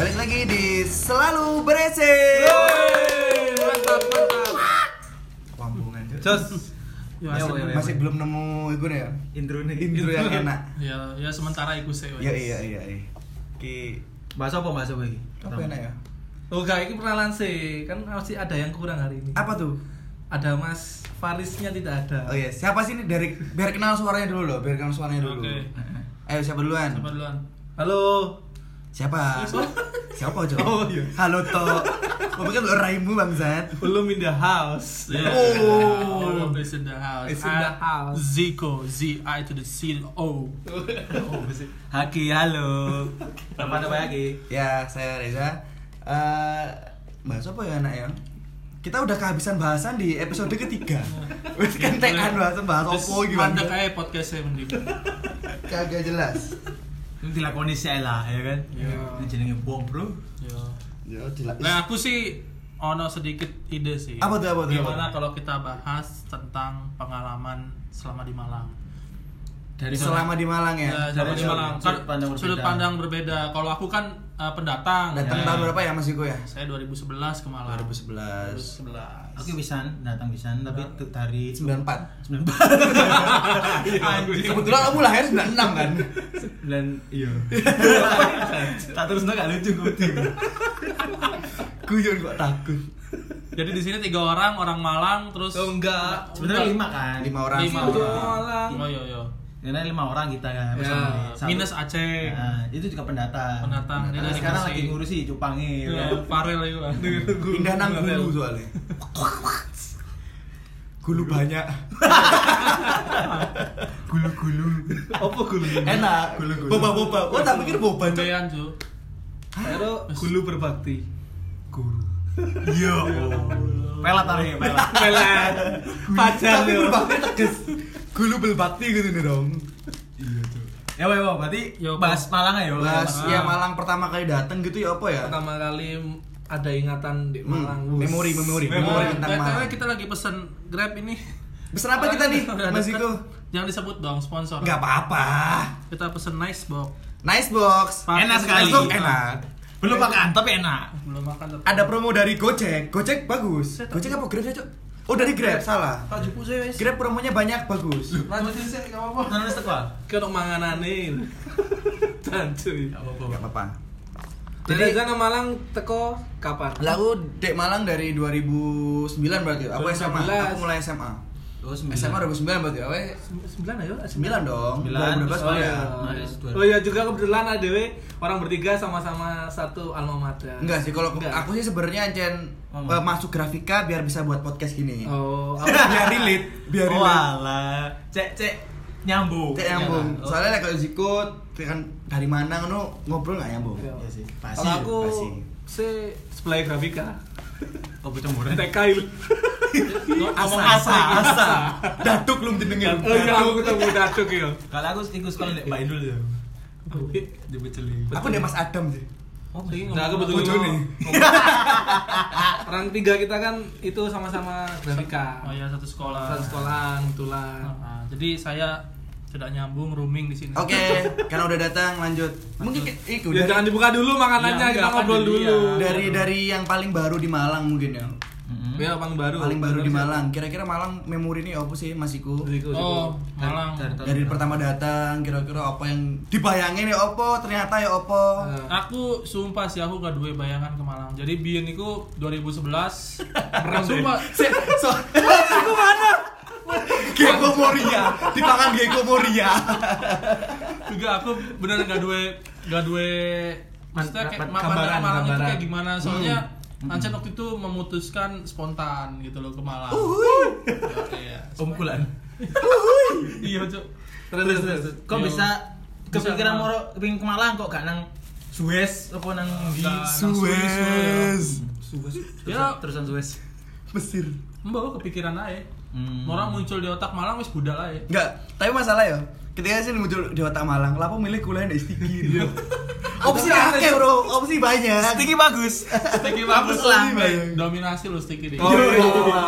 Balik lagi di Selalu Berese. Mantap, mantap. Wambungan Cuk. Jos. Ya, Ya, asli. ya, ya. Masih belum nemu itu nih ya. Intro nih. Intro yang enak. ya, ya sementara iku sih. Ya iya iya iya. Ki Bahas apa bahas apa iki? apa enak ya? Oh gak, ini perkenalan sih Kan masih ada yang kurang hari ini Apa tuh? Ada mas Farisnya tidak ada Oh iya, siapa sih ini dari biar kenal suaranya dulu loh, biar kenal suaranya dulu. Oke. Ayo siapa duluan? Siapa duluan? Halo Siapa? Siapa aja? Oh, iya. Halo to. Kau pikir lo raimu bangsat? Belum in the house Yeah. Oh. Of us in the house. Is in the house. Zico, Z I to the C O. Haki, halo. Apa nama Haki? Ya, saya Reza. Eh, bahas apa ya anak ya? Kita udah kehabisan bahasan di episode ketiga. Wes kentekan bahasan bahas opo gimana? mandek aja podcastnya mending. Kagak jelas. Ini dilakoni sih lah, ya kan? Iya. Ini jenenge bom, Bro. Ya. Ya, jelas. Nah, aku sih ono sedikit ide sih. Apa tuh, apa tuh, Gimana kalau kita bahas tentang pengalaman selama di Malang? Dari selama di Malang ya. Ya, selama di sudut- Malang. sudut Kan pandang sudut berbeda. pandang berbeda. Kalau aku kan eh, pendatang. Datang ya. tahun berapa ya Mas Iko ya? Saya 2011 ke Malang. 2011. 2011. Oke bisa datang bisa tapi tuh dari 94. 94. Kebetulan kamu lahir 96 kan? Dan iya. Tak terus gak lucu gue Guyon kok takut. Jadi di sini tiga orang, orang Malang, terus Oh enggak Sebenarnya lima kan? Lima orang. Lima orang. Malang. Oh iya iya. Karena lima orang kita kan. Ya. Satu- Minus Aceh. Nah, itu juga pendatang. Pendatang. Nah, dari sekarang lagi ngurusi Cupangi. Ya, Farel itu kan. Pindah nang gulu soalnya. Gulu banyak. Gulu-gulu. Apa gulu Enak. Gulu-gulu. Boba-boba. Oh, tak pikir boba. Cok. Bandean cu. Pero gulu berbakti Guru. Iya. Pelat tarik, pelat. Pelet Pacar Tapi yo berbakti tegas. Gulu berbakti gitu nih dong. Iya tuh. Ya, Wei, berarti Ya, apa? bahas Malang ya? Bahas Ah. ya Malang pertama kali datang gitu ya apa ya? Pertama kali ada ingatan di Hmm, Malang memori, memori, Memori. memori tentang Malang. kita lagi pesen Grab ini. Pesan apa kita nih, Mas. Iko? Jangan disebut dong sponsor. Gak apa-apa. Kita pesen nice box. Nice box. Enak sekali. Enak. Belum makan, tapi enak. Belum makan tapi. Ada promo dari Gojek. Gojek bagus. Gojek apa Grab sih, Cok? Oh, dari Grab, salah. Tak Grab promonya banyak bagus. Lanjutin sih gak apa-apa Nang wis teko. Kena mangananin Jancuy Enggak apa-apa. Jadi Reza Malang teko kapan? Lah aku dek Malang dari 2009 berarti. Aku SMA. 2011. Aku mulai SMA. Oh, SMA 2009 berarti. Aku 9 ayo 9 dong. Sembilan. 2012 Oh kuliah. iya. Maris Oh iya juga kebetulan ada we orang bertiga sama-sama satu alma mater. Enggak sih, kalau aku sih sebenarnya ancen Oh. eh, masuk grafika biar bisa buat podcast gini. Oh, Aku biar relate, biar Oh, relate. alah. Cek, cek nyambung. Cek nyambung. Iya kan? Soalnya like, kalau Ziko kan dari mana ngono ngobrol nggak nyambung. Iya. Iya sih. Pasti. Kalau aku pasti. se sebelah grafika. Kok bocah murah. TK itu. Ngomong Asa, asa. asa. Daduk belum jenengin. Oh iya aku ketemu Daduk ya. Kalau aku ikut sekolah di Mbak Indul ya. Di Beceli. Aku deh Mas Adam sih. Oh, Nah, aku ngomong- betul Bojone. Orang tiga kita kan itu sama-sama grafika. Oh iya satu sekolah. Satu sekolahan kebetulan. Nah, jadi saya tidak nyambung rooming di sini. Oke, karena udah datang lanjut. Mungkin ke- itu Ya dari, jangan dibuka dulu makanannya, Iya, kita ngobrol dulu. dilihat. dari dari yang paling baru di Malang mungkin ya. Mm-hmm. Ya, paling baru. Paling baru di Malang. Kira-kira Malang memori ini apa sih Mas Iku? Oh, Malang. Dari Dari berapa? pertama datang, kira-kira apa yang dibayangin ya apa, ternyata ya apa. Eh, Aku sumpah sih aku gak duwe bayangan ke Malang. Jadi biyen iku 2011 merem sumpah. Se- so, Iku mana? Geko Moria, dipangan Geko Moria. Juga aku bener gak duwe gak duwe maksudnya kayak Gambaran, Malang itu kayak gimana. Soalnya Ancen waktu itu memutuskan spontan gitu loh ke Malang. Iya. Om Kulan. Iya, Cuk. Terus terus terus. Kok Iya. bisa kepikiran moro kepingin ke Malang kok gak nang Suez apa nang di Suez. Suez. Ya. Terusan Suez. Mesir. Mbak kepikiran aja. Hmm. Orang muncul di otak Malang wis budal aja. Enggak, tapi masalah ya. Ketika sih muncul di otak Malang, lapo milih kuliah di Stiki gitu. opsi akeh, Bro. Opsi banyak. Sticky bagus. Sticky bagus lah. Dominasi lo sticky deh. Oh, iya.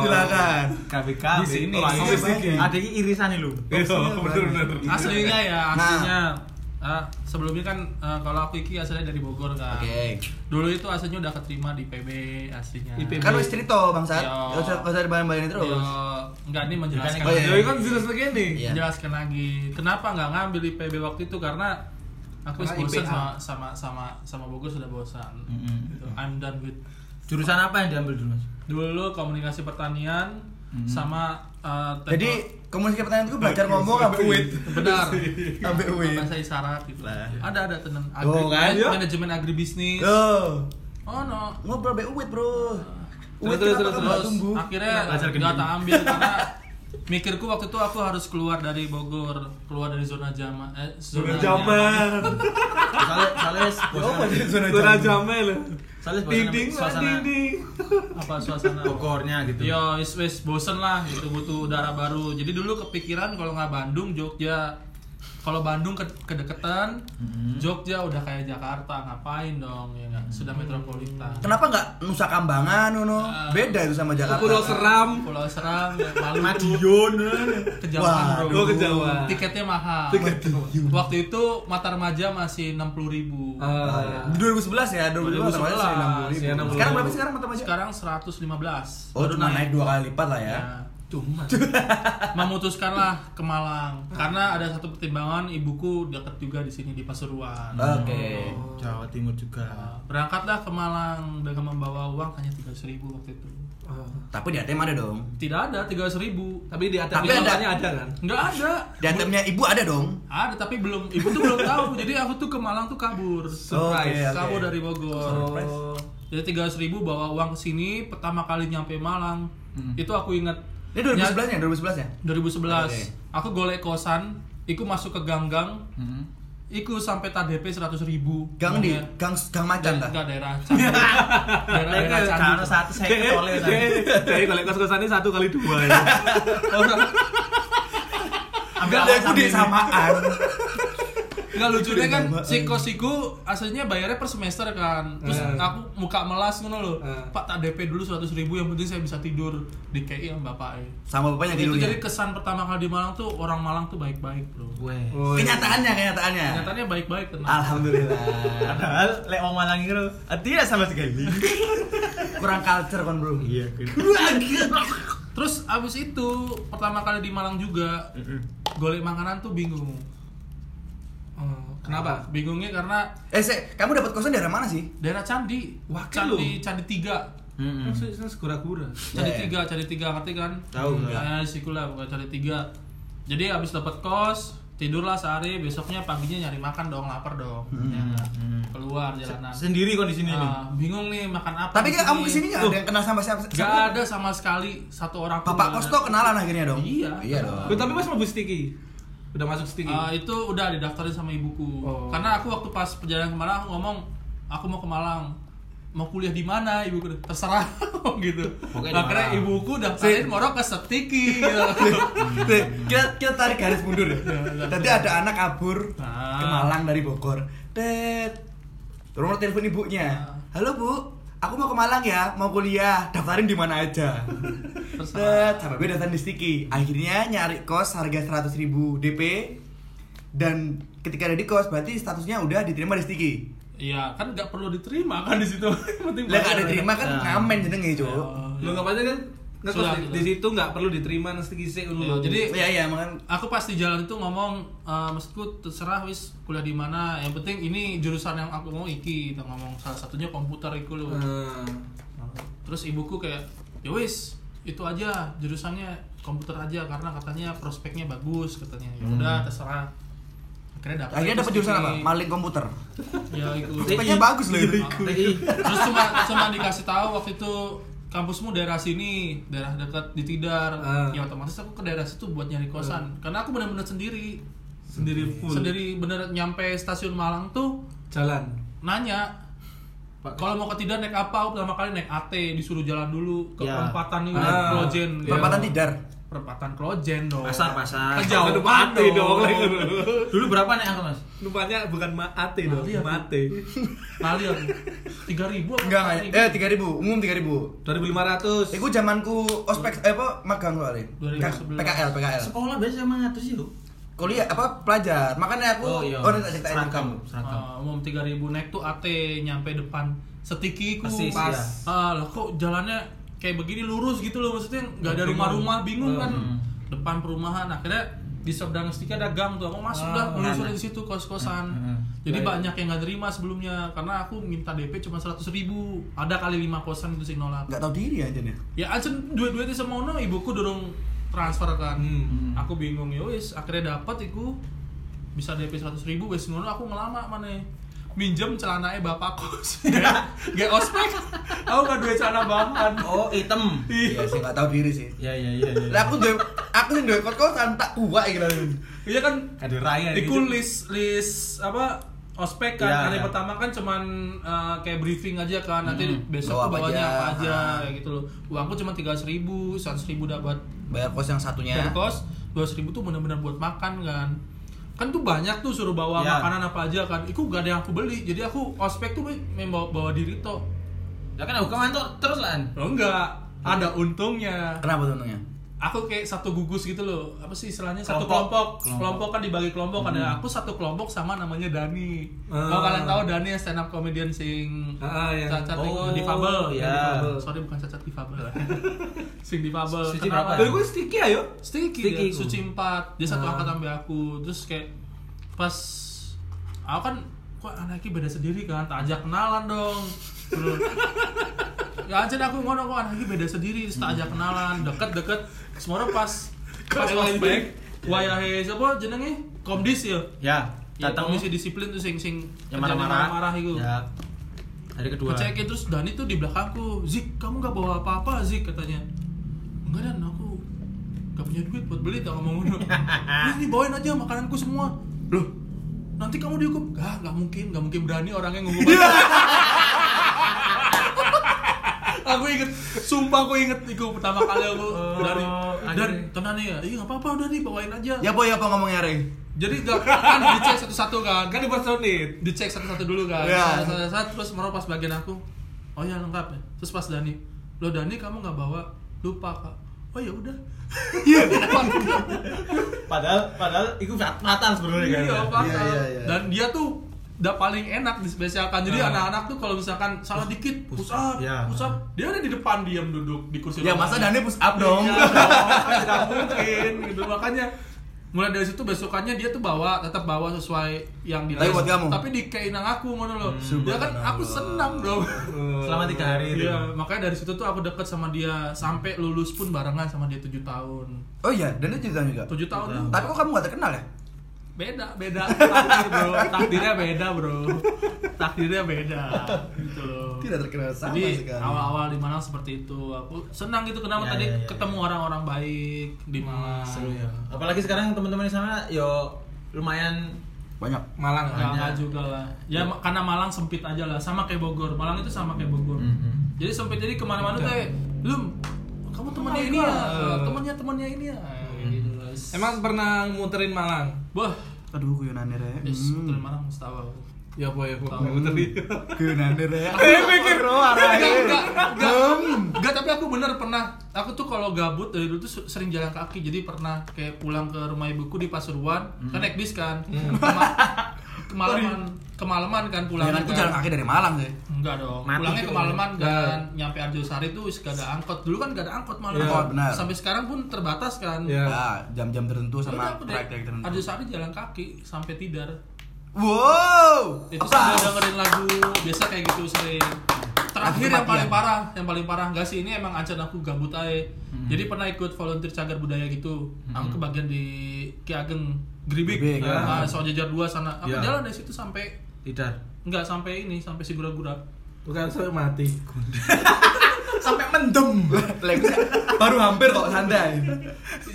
Silakan. KBK. Di sini. Oh, iya. Ada ini irisan lu. Bener, bener. Aslinya ya, Nah. Ah, sebelumnya kan eh, kalau aku iki asalnya dari Bogor kan. Oke. Dulu itu aslinya udah keterima di PB aslinya. IPB. Kan wis cerita bangsat. Yo. Gak usah gak usah dibayang-bayangin terus. Yo, enggak ini menjelaskan. Oh, iya. Jadi kan jelas begini. Iya. Jelaskan lagi. Kenapa nggak ngambil IPB waktu itu karena aku Karena bosan sama, sama sama sama Bogor sudah bosan. Mm-mm. Gitu. I'm done with Jurusan apa yang diambil dulu mas? dulu komunikasi pertanian sama eh, Jadi komunikasi pertanyaan itu belajar ngomong ambek wit. benar Ambek wit. bahasa isyarat gitu Lah. ada ada tenang Oh, kan? Iya. manajemen agribisnis Oh. oh no Ngobrol ambek wit, Bro. Terus, Wit terus, terus, terus tumbuh? akhirnya nggak tak ambil karena mikirku waktu itu aku harus keluar dari Bogor keluar dari zona zaman eh, Zona nyaman. jaman. Soalnya soalnya Oh, apa zona Zona soalnya Ding ding suasana ding ding. apa suasana Bogornya gitu. Yo, wis wis bosen lah gitu butuh udara baru. Jadi dulu kepikiran kalau nggak Bandung, Jogja. Kalau Bandung ke kedeketan, Mhm. Jogja udah kayak Jakarta, ngapain dong ya nggak? Sudah metropolitan. Kenapa nggak Nusa Kambangan, Nuno? Ah. Beda itu sama Jakarta. Pulau Seram. Pulau Seram, Maluku, Madiun. kejauhan Waduh. bro. Oh, kejauhan. Tiketnya mahal. Madiun. Waktu itu Mata Remaja masih 60.000 ribu. Ah, ya. Di 2011 ya, 2011 2011, masih 60 ribu. ya, 60 Sekarang berapa sekarang mata masih? Sekarang 115. Oh, cuma naik dua kali lipat lah ya. Ya, cuma memutuskanlah ke Malang karena ada satu pertimbangan ibuku dekat juga di sini di Pasuruan. Oke. Jawa Timur juga. Nah, berangkatlah ke Malang dengan membawa uang hanya tiga ribu waktu itu. Oh. Tapi di ATM ada dong. Tidak ada tiga ribu. Tapi di atas Tapi ada. ada. ada kan? Nggak ada. Di ATM-nya ibu ada dong. Ada tapi belum ibu tuh belum tahu. Jadi aku tuh ke Malang tuh kabur. Surprise. oke. Kabur dari Bogor. Oh. Jadi tiga ribu bawa uang ke sini pertama kali nyampe Malang. Hmm. Itu aku ingat. Ini 2011 ya, 2011 ya? 2011 Oke. aku golek kosan iku masuk ke gang-gang Mhm. iku sampai TDP 100 ribu Gang di gang gang macan dah. enggak daerah daerah daerah Candi satu saya ketoleh kayak kalau kos-kosannya satu kali dua ya. Ada aku di samaan. Enggak lucunya kan Udah, si Mbak. kos iku aslinya bayarnya per semester kan terus Eh. aku muka melas ngono loh Eh. pak tak DP dulu 100 ribu yang penting saya bisa tidur di KI sama bapak Sama bapaknya itu tidurnya. jadi kesan pertama kali di Malang tuh orang Malang tuh baik-baik bro Gue. Oh, iya. Kenyataannya, kenyataannya. Kenyataannya baik-baik tenang Alhamdulillah. Padahal lek wong Malang itu tidak sama sekali. Kurang culture kan, Bro. Iya. Terus abis itu pertama kali di Malang juga golek makanan tuh bingung. Oh, kenapa? Bingungnya karena Eh, Se, kamu dapat kosan daerah mana sih? daerah Candi, Wakil Candi, Candi tiga, Kan saya saya segura-gura. Candi Ya, ya. tiga, Candi tiga ngerti kan? Tahu, Ya, sikulah bukan Candi tiga. Jadi abis dapat kos, tidurlah sehari, besoknya paginya nyari makan dong, lapar dong. Ya, Hmm. keluar jalanan. Sendiri kondisi ini. Ah, bingung nih makan apa. Tapi di kan kamu ke sini nggak ada yang kenal sama siapa? Gak ada sama sekali satu orang pun Bapak nggak kos ada. tuh kenalan akhirnya dong. Iya. Iya dong. Loh, tapi pas mau sticky. Udah masuk sticky. Ah, itu udah didaftarin sama ibuku. Oh. Karena aku waktu pas perjalanan ke Malang aku ngomong aku mau ke Malang. Mau kuliah di mana ibuku? Terserah gitu. Pokoknya di Akhirnya ibuku daftarin moro ke Setiki gitu. Kita, kita tarik garis mundur ya. Tadi ada anak kabur Ah. ke Malang dari Bogor. Tet. Terus telepon ibunya. Halo Bu, aku mau ke Malang ya, mau kuliah. Daftarin di mana aja. Tet, sampai daftarin di Stiki. Akhirnya nyari kos harga 100.000 ribu DP dan ketika ada di kos berarti statusnya udah diterima di Stiki. Iya, kan nggak perlu diterima kan di situ. Lah bayar. diterima kan Nah. ngamen jenenge, Cuk. Oh, Lu nggak apa kan ngekos Sudah, di, sudah. di situ nggak perlu diterima sih Iya, dulu. jadi Iya iya, makan aku pas di jalan itu ngomong eh, maksudku terserah wis kuliah di mana yang penting ini jurusan yang aku mau iki kita ngomong salah satunya komputer iku loh Hmm. terus ibuku kayak ya wis itu aja jurusannya komputer aja karena katanya prospeknya bagus katanya ya udah terserah akhirnya dapet Akhirnya dapat jurusan apa? Maling komputer. ya itu Prospeknya bagus loh itu. TI. terus cuma cuma dikasih tahu waktu itu kampusmu daerah sini daerah dekat di Tidar Ah. ya otomatis aku ke daerah situ buat nyari kosan karena aku benar-benar sendiri Sendiri full. sendiri bener nyampe stasiun Malang tuh Jalan. nanya Pak- kalau mau ke Tidar naik apa? Aku pertama kali naik AT, disuruh jalan dulu ke Ya. perempatan ini, Ah. Klojen. gitu. Perempatan Tidar. Perempatan Klojen dong. Pasar, pasar. Kejauhan Bukan mate dong. dong. Dulu berapa nih angka mas? Lupanya bukan mate dong, Mati aku. mate. Kali aku. Tiga ribu apa? Enggak. Eh, 3000, umum 3000. 2500. Iku zamanku ospek eh apa magang soalnya. 2011. PKL, PKL. Sekolah biasa sama ngatus sih lu. kuliah apa pelajar. Makanya aku Oh iya. oh, tak ceritain seragam, kamu. seragam. Uh, umum 3000 naik tuh AT nyampe depan setikiku Persis, pas. Ah, lah kok jalannya kayak begini lurus gitu loh maksudnya nggak ada rumah-rumah bingung kan Hmm. depan perumahan akhirnya di seberang Stika ada gang tuh aku masuk dah Ah, menelusuri di situ kos-kosan Hmm. jadi Baik. banyak yang nggak terima sebelumnya karena aku minta DP cuma 100 ribu ada kali lima kosan itu sih nolak Enggak tahu diri aja nih. ya aja duit-duitnya semono ibuku dorong transfer kan Hmm. aku bingung ya wis akhirnya dapat iku bisa DP 100 ribu wis ngono aku ngelama mana minjem celananya bapak kos gak ospek aku gak duit celana bahan Oh, hitam. Iya sih enggak tahu diri sih. Iya, iya, iya. iya. Lah aku duwe aku sing duwe kos-kosan tak kuat iki lho. iya kan Kado raya gitu. list list apa ospek kan Iya, hari iya. pertama kan cuman uh, kayak briefing aja kan nanti Hmm. besok Bawa tuh apa bawanya aja. apa aja Ah. kayak gitu loh uangku cuma tiga ribu seratus ribu dapat Bayar kos yang satunya. dari kos dua ribu tuh benar-benar buat makan kan kan tuh banyak tuh suruh bawa Ya. makanan apa aja kan itu gak ada yang aku beli jadi aku ospek tuh membawa bawa diri toh Ya kan aku kantor terus lah. oh enggak ada untungnya Kenapa tuh untungnya? Aku kayak satu gugus gitu loh. Apa sih istilahnya? Satu Kelompok. kelompok. Kelompok, kan dibagi kelompok ada aku satu kelompok sama namanya Dani. Ah. kalau kalian tahu Dani yang stand up comedian sing Ah, yang- cacat Oh, difabel. ya. Difabel. sorry bukan cacat difabel. Sing difabel. Suci berapa? Dari gue sticky ayo. Sticky, Sticky ya, suci empat. Dia satu Ah. angkatan sama aku. Terus kayak pas aku kan kok anaknya beda sendiri kan? Tak ajak kenalan dong. Ya aja aku ngono kok anaknya beda sendiri tak ajak kenalan deket deket semua pas pas ospek wayahe siapa jenenge? Komdis ya? Ya, ya datang. komisi disiplin tuh sing sing yang marah-marah. marah itu. Ya. Hari kedua. ngecekin terus Dani tuh di belakangku Zik kamu gak bawa apa-apa Zik katanya. Enggak Dan aku gak punya duit buat beli tak ngomong ngono. "Ini, ini bawain aja makananku semua. Loh nanti kamu dihukum? Gak gak mungkin gak mungkin berani orangnya ngomong aku inget sumpah aku inget itu pertama kali aku Oh, dari dan tenang nih ya iya nggak apa-apa udah nih bawain aja Ya ya apa ngomongnya Rey? jadi gak kan dicek satu-satu kan Kan dipersonit. dicek satu-satu dulu kan Iya. satu-satu terus mereka pas bagian aku oh ya lengkap ya terus pas Dani lo Dani kamu nggak bawa lupa kak oh ya udah Iya. Padahal padahal itu matang sebenarnya kan. iya, fatal. Iya, iya, iya. dan dia tuh udah paling enak dispesialkan jadi Ah. anak-anak tuh kalau misalkan salah dikit push up Iya. push up dia ada di depan diam duduk di kursi Ya masa Dani push up dong. Iya, dong, tidak mungkin gitu makanya mulai dari situ besokannya dia tuh bawa tetap bawa sesuai yang di Tapi buat kamu? tapi di keinang aku ngono loh Hmm, dia kan aku senang dong Selama tiga hari itu. Iya, makanya dari situ tuh aku deket sama dia sampai lulus pun barengan sama dia tujuh tahun. Oh iya, Dani cerita juga. Tujuh tahun Tapi kok kamu gak terkenal ya? Beda, beda takdir bro, takdirnya beda bro, takdirnya beda gitu loh. Tidak terkenal sama Jadi sekali. awal-awal di Malang seperti itu, aku senang gitu kenapa Ya, tadi ya, ya, ketemu orang-orang baik di Malang. Seru ya. Apalagi sekarang teman-teman di sana yo lumayan Banyak. Malang. Enggak juga lah. Ya ma- karena Malang sempit aja lah, sama kayak Bogor. Malang itu sama kayak Bogor. Mhm. Jadi sempit jadi ke mana-mana tuh kayak, lu kamu temannya ini ya, temannya temannya ini ya. Lah. Emang pernah muterin Malang? Wah, Aduh, kuyonane Rey. Yes, Hmm. betul Malang mesti tahu. aku. Ya apa ya, kok Tahu. muterin. Kuyonane Rey. Aku mikir bro, Enggak, enggak, enggak, enggak, tapi aku bener pernah. Aku tuh kalau gabut dari dulu tuh sering jalan kaki. Jadi pernah kayak pulang ke rumah ibuku di Pasuruan, kan naik bis kan. Kema- kemalaman, kemalaman kan pulang. Jangan aku jalan kaki dari Malang sih. Enggak dong. Mati Pulangnya kemalaman kan, nyampe Arjosari tuh wis gak ada angkot. Dulu kan gak ada angkot malah. Iya, benar. Sampai sekarang pun terbatas kan. Iya. Ya, jam-jam tertentu sama track-track tertentu. Arjosari jalan kaki sampai Tidar. Wow. itu Apa? sambil dengerin lagu biasa kayak gitu sering terakhir yang paling parah yang paling parah enggak sih ini emang acan aku gabut aja Hmm. jadi pernah ikut volunteer cagar budaya gitu aku kebagian di Ki Ageng Gribik Gribik, ya. nah, soal jajar dua sana aku Ya. jalan dari situ sampai Tidak. enggak sampai ini sampai si gura-gura Bukan sampai mati. Sampai mendem. Baru hampir kok santai.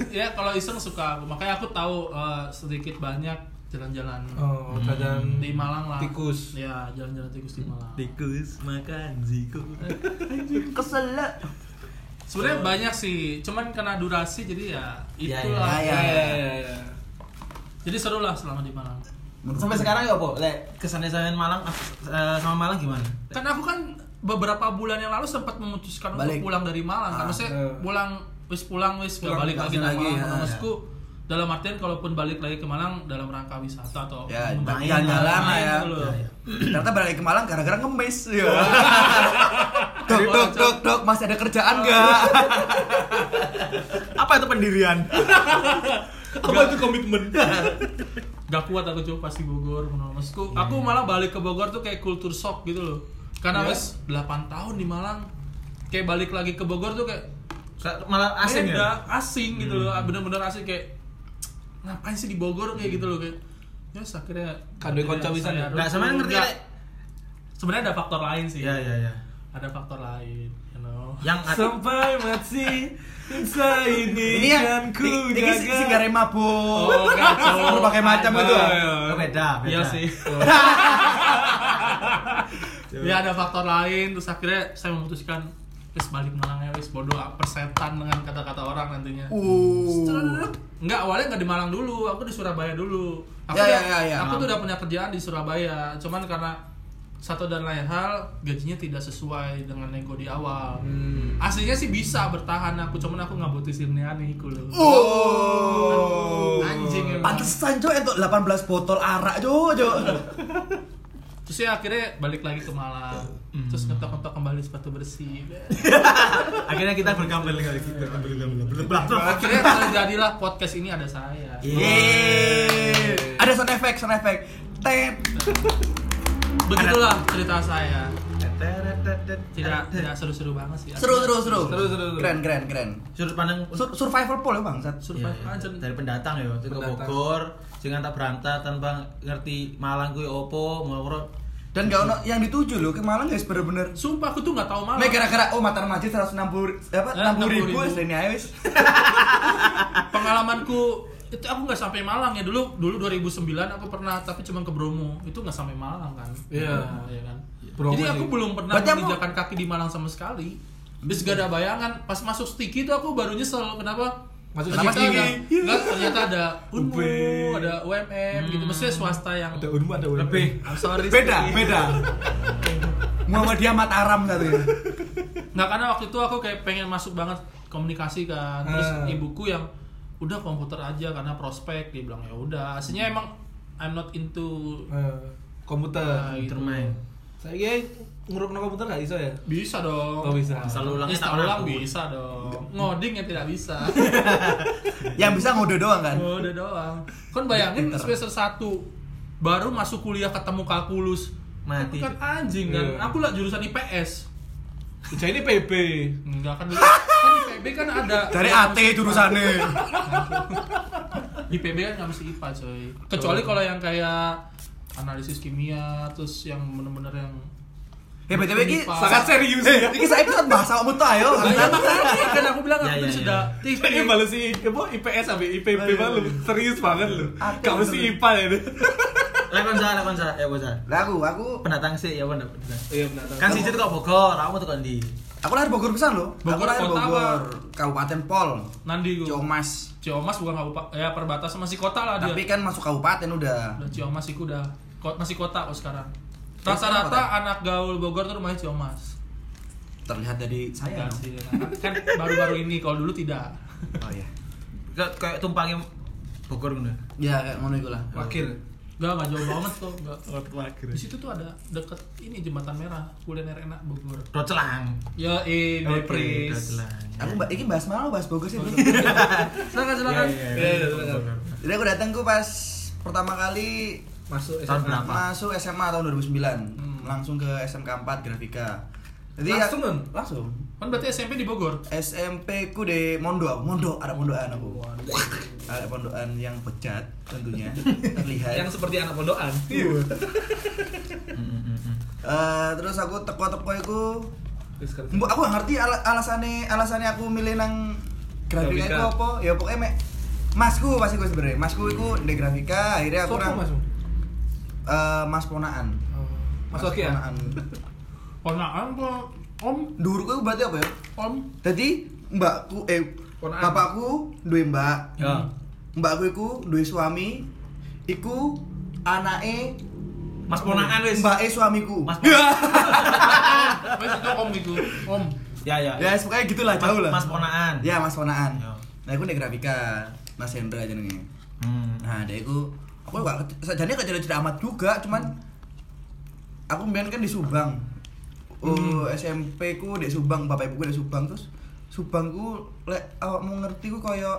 ya kalau iseng suka aku makanya aku tahu eh, sedikit banyak jalan-jalan Oh, jajan di Malang lah tikus. ya jalan-jalan tikus di Malang Tikus makan ziku. Kesel. sebenarnya banyak sih cuman karena durasi jadi ya Ya, itulah ya, ya, Iya, ya. iya, iya. Jadi seru lah selama di Malang Sampai sekarang ya, Po? Lek kesan-kesan Malang eh, sama Malang gimana? kan aku kan beberapa bulan yang lalu sempat memutuskan Balik. untuk pulang dari Malang kan Ah, maksudnya eh. pulang wis pulang wis gak balik lagi ke lagi, Malang ya, karena ya. maksudku dalam artian kalaupun balik lagi ke Malang dalam rangka wisata atau Ya, jalan-jalan lah ya. gitu. Ya, ya. Ternyata balik ke Malang gara-gara ngemis. Ya. dok, dok, dok, dok, masih ada kerjaan nggak? Apa itu pendirian? Apa itu komitmen? Gak kuat aku coba pasti Bogor maksudku. Aku malah balik ke Bogor tuh kayak kultur shock gitu loh. Karena wes 8 tahun di Malang. Kayak balik lagi ke Bogor tuh kayak Malah asing beda, ya? asing gitu loh. Bener-bener asing kayak ngapain sih di Bogor kayak gitu loh kayak ya yes, akhirnya Kadoi konco saya ya? Nah, sama ngerti? Sebenarnya ada faktor lain sih. Iya, iya, iya. Ada faktor lain. Yang Sampai mati Insa ini Ini yang kan ku ini ini si jaga. singgah mabuk. Oh. Berbagai macam itu. ah. Oh, beda, beda. Iya sih. ya ada faktor lain terus akhirnya saya memutuskan wis balik Malang ya wis bodoh persetan dengan kata-kata orang nantinya. Uh. Enggak, awalnya nggak di Malang dulu, aku di Surabaya dulu. Aku, Ya, udah, ya, ya, ya. aku tuh udah punya kerjaan di Surabaya, cuman karena satu dan lain hal gajinya tidak sesuai dengan nego di awal. Hmm. Aslinya sih bisa bertahan aku, cuman aku nggak butuh sirniani iku loh. Oh. Anjing emang. Pantesan cok untuk 18 botol arak cok cok. Terus ya akhirnya balik lagi ke Malang. Terus ngetok-ngetok kembali sepatu bersih. Akhirnya kita berkampel kali gitu. akhirnya terjadilah podcast ini ada saya. Yeay. Ada sound effect, sound effect. Tet. Begitulah cerita saya. Tidak tidak seru-seru banget sih. Seru, seru, seru. Seru, seru. Keren, keren, keren. Sudut pandang Sur- survival pool ya bang, Sat. Survive Iya, iya. aja. dari pendatang ya ke. Bogor jangan tak berangkat tanpa ngerti Malang kuwi opo ngoro Dan gak ono yang dituju loh ke Malang guys bener-bener. Sumpah aku tuh nggak tahu malah. Mek gara-gara oh Mataram Masjid 160 apa Eh, 60 ribu 60.000. selain aja wis. Pengalamanku itu aku nggak sampai Malang ya dulu dulu 2009 aku pernah tapi cuma ke Bromo itu nggak sampai Malang kan Iya. Iya kan Bromo jadi aku sih. belum pernah menginjakan kaki di Malang sama sekali Terus gak ada bayangan pas masuk sticky itu aku baru nyesel kenapa Masuk ternyata Sticky? ada, enggak, ternyata ada Unmu, ada UMM gitu, maksudnya swasta yang Ada unmu ada unmu. lebih I'm sorry, Beda, Sticky. beda. Muhammadiyah Mataram satu ya. Nggak karena waktu itu aku kayak pengen masuk banget komunikasi kan. Terus Ah. ibuku yang udah komputer aja karena prospek dia bilang ya udah. Aslinya emang I'm not into Eh, komputer. ah, gitu. termain Saya kira nguruk komputer gak bisa ya? Bisa dong. Oh, bisa. Selalu ulang pernah ulang bisa dong. Ngoding yang tidak bisa. Yang bisa ngode doang kan. Oh, udah doang. Kan bayangin semester 1 baru masuk kuliah ketemu kalkulus. Mati. Kan anjing kan. Iya. Aku lah jurusan IPS. Ucah ini PB. Enggak kan kan IPB kan ada Dari AT jurusannya. IPB kan nggak mesti IPA coy kecuali kalau yang kayak analisis kimia terus yang bener-bener yang Ya BTW ini. Sangat serius Eh, ya. ini saya episode bahasa kamu tuh ayo. Nah, ya makanya kan aku bilang Ya, aku ya, tadi ya. sudah TV Ini balas si IPS sampai IPB Ayo. malu. Serius banget lu. Kamu bener. si IPA ya ini. lekon sa lekon sa ya bos Lah aku, aku pendatang sih ya bener Iya benar. kan sih itu kok Bogor aku tuh kan di aku lahir Bogor pisan loh. Aku Bogor lahir kota Bogor, Kabupaten Pol. Nandi gue Ciomas. Ciomas bukan kabupaten ya perbatasan masih kota lah dia Tapi kan masuk kabupaten udah. udah Ciomas itu udah masih kota kok sekarang rata-rata anak gaul Bogor tuh rumahnya Ciomas Terlihat dari saya. Sih, kan baru-baru ini kalau dulu tidak Oh iya. kayak tumpangnya Bogor gitu Ya kayak ngono iku lah. Wakil. Enggak, enggak jauh banget kok enggak. Wakil. Di situ tuh ada deket ini jembatan merah, kuliner enak Bogor. Docelang Ya in Depris. Docelang Aku mbak ini bahas malu bahas Bogor sih. Silakan silakan. Iya, Iya, iya, silakan. Jadi aku datang tuh pas pertama kali Masuk Tahun SMA. berapa? masuk SMA tahun 2009. Hmm. Langsung ke SMK 4 Grafika. Jadi Langsung, ya, kan? Langsung. Kan berarti SMP di Bogor. SMP ku di Mondo. Mondo ada pondokan aku. Ada pondokan yang bejat tentunya terlihat. Yang seperti anak pondokan. Eh, terus aku teko-teko iku Mbok aku ngerti ala alasane alasane aku milih nang grafika itu apa? Ya pokoknya mek masku pasti gue sebenarnya. Masku iku di grafika akhirnya aku nang Mas? eh, Mas Ponaan. Mas Oki ya? Ponaan. Ponaan kok Om, Dhuwurku iku berarti apa ya? Om. Jadi mbakku eh Ponaan. bapakku duwe mbak. ya Mbakku iku duwe suami. Iku anake Mas Ponaan wis mbake suamiku. Mas Wes itu Om itu. Om. ya ya Ya, pokoknya gitulah jauh lah. Mas Ponaan Ya, Mas Ponaan. Ya. Nah, aku di grafika. Mas Hendra jenenge. Hmm. Nah, dia itu aku gak sajane gak cerita amat juga, cuman aku main kan di Subang. Oh, SMP ku di Subang, bapak ibuku di Subang terus Subang ku lek awakmu ngerti ku kaya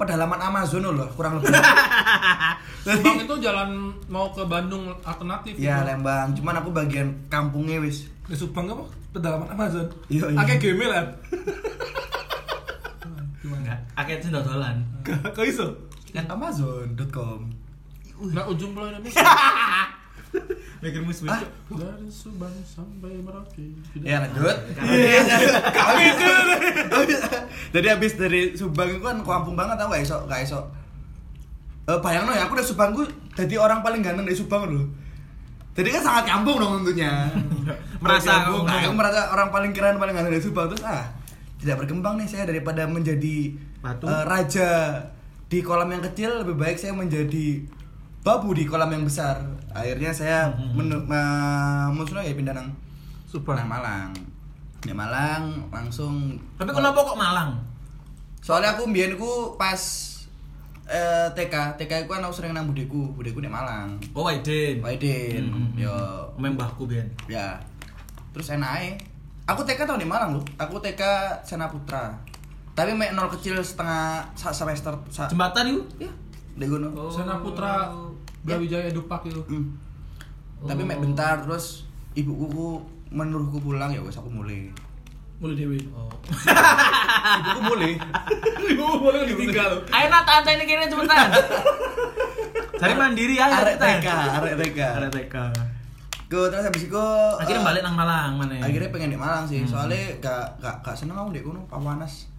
pedalaman Amazon loh, kurang lebih. Bang itu jalan mau ke Bandung alternatif. ya gitu. Lembang, cuman aku bagian kampungnya wis. Di Subang apa? Pedalaman Amazon. Iya, iya. Akeh game lah. Enggak, akeh sing dodolan. Kok iso? Kan Amazon.com. Nah, ujung pulau Indonesia. Mikir mus Ah, Dari Subang sampai Merauke. Ya lanjut. Kami Jadi habis dari Subang itu kan kampung banget aku gak iso, gak iso. Eh bayangno ya aku dari Subang ku jadi orang paling ganteng dari Subang loh. Jadi kan sangat kampung dong tentunya. Merasa nah, aku merasa orang paling keren paling ganteng dari Subang terus ah tidak berkembang nih saya daripada menjadi Batu. eh, raja di kolam yang kecil lebih baik saya menjadi babu di kolam yang besar. Akhirnya saya Hmm. menu- ma- maksudnya ya pindah nang Subang. Nang Malang. Di Malang langsung Tapi kenapa kok Malang? Soalnya aku mbiyen ku pas eh, TK, TK ku kan aku sering nang budeku, budeku di Malang. Oh, Waiden. Waiden, Hmm, hmm, hmm. yo Omeng mbahku biyen. ya. Terus enak ae. Aku TK tau di Malang loh. Aku TK Sena Putra. Tapi mek nol kecil setengah semester sak. Jembatan itu? Ya, di gono. Oh. Brawijaya Dupak itu. Hmm. Tapi mek bentar terus ibuku ku menuruhku pulang ya wes aku mulai. Mulai dewi. Oh. ibuku mulai. Ibu boleh ditinggal. Ayo nak tante ini kini cepetan. Cari mandiri aja Arek. TK, arek TK. Arek TK. Go terus habis itu Akhirnya eh, balik nang Malang mana? akhirnya pengen di Malang sih Hmm. soalnya gak gak gak seneng aku di kono pawanas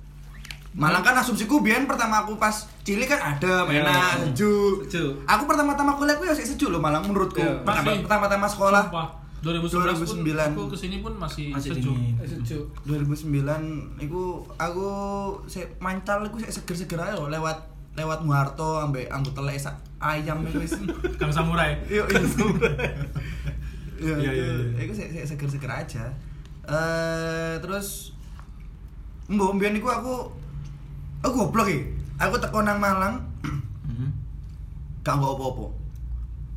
Malang kan asumsiku biyen pertama aku pas cilik kan ada Iya. enak sejuk Sejuk. aku pertama-tama kuliah aku ya sih sejuk loh Malang menurutku Iya. Pertama- Masih. pertama-tama sekolah Sumpah. 2011 pun 2009. aku ke sini pun masih, Masih sejuk. dingin. Sejuk. 2009 iku aku sik mancal iku seger-seger aja loh lewat lewat Muharto ambek anggo telek sak ayam iku wis Kang Samurai. Iya, iya. Iya, Iya, iya, itu- iya. Itu sih sih seger-seger aja. Eh terus mbok mbiyen iku aku aku goblok iki. Aku teko nang Malang Hmm. gak apa-apa.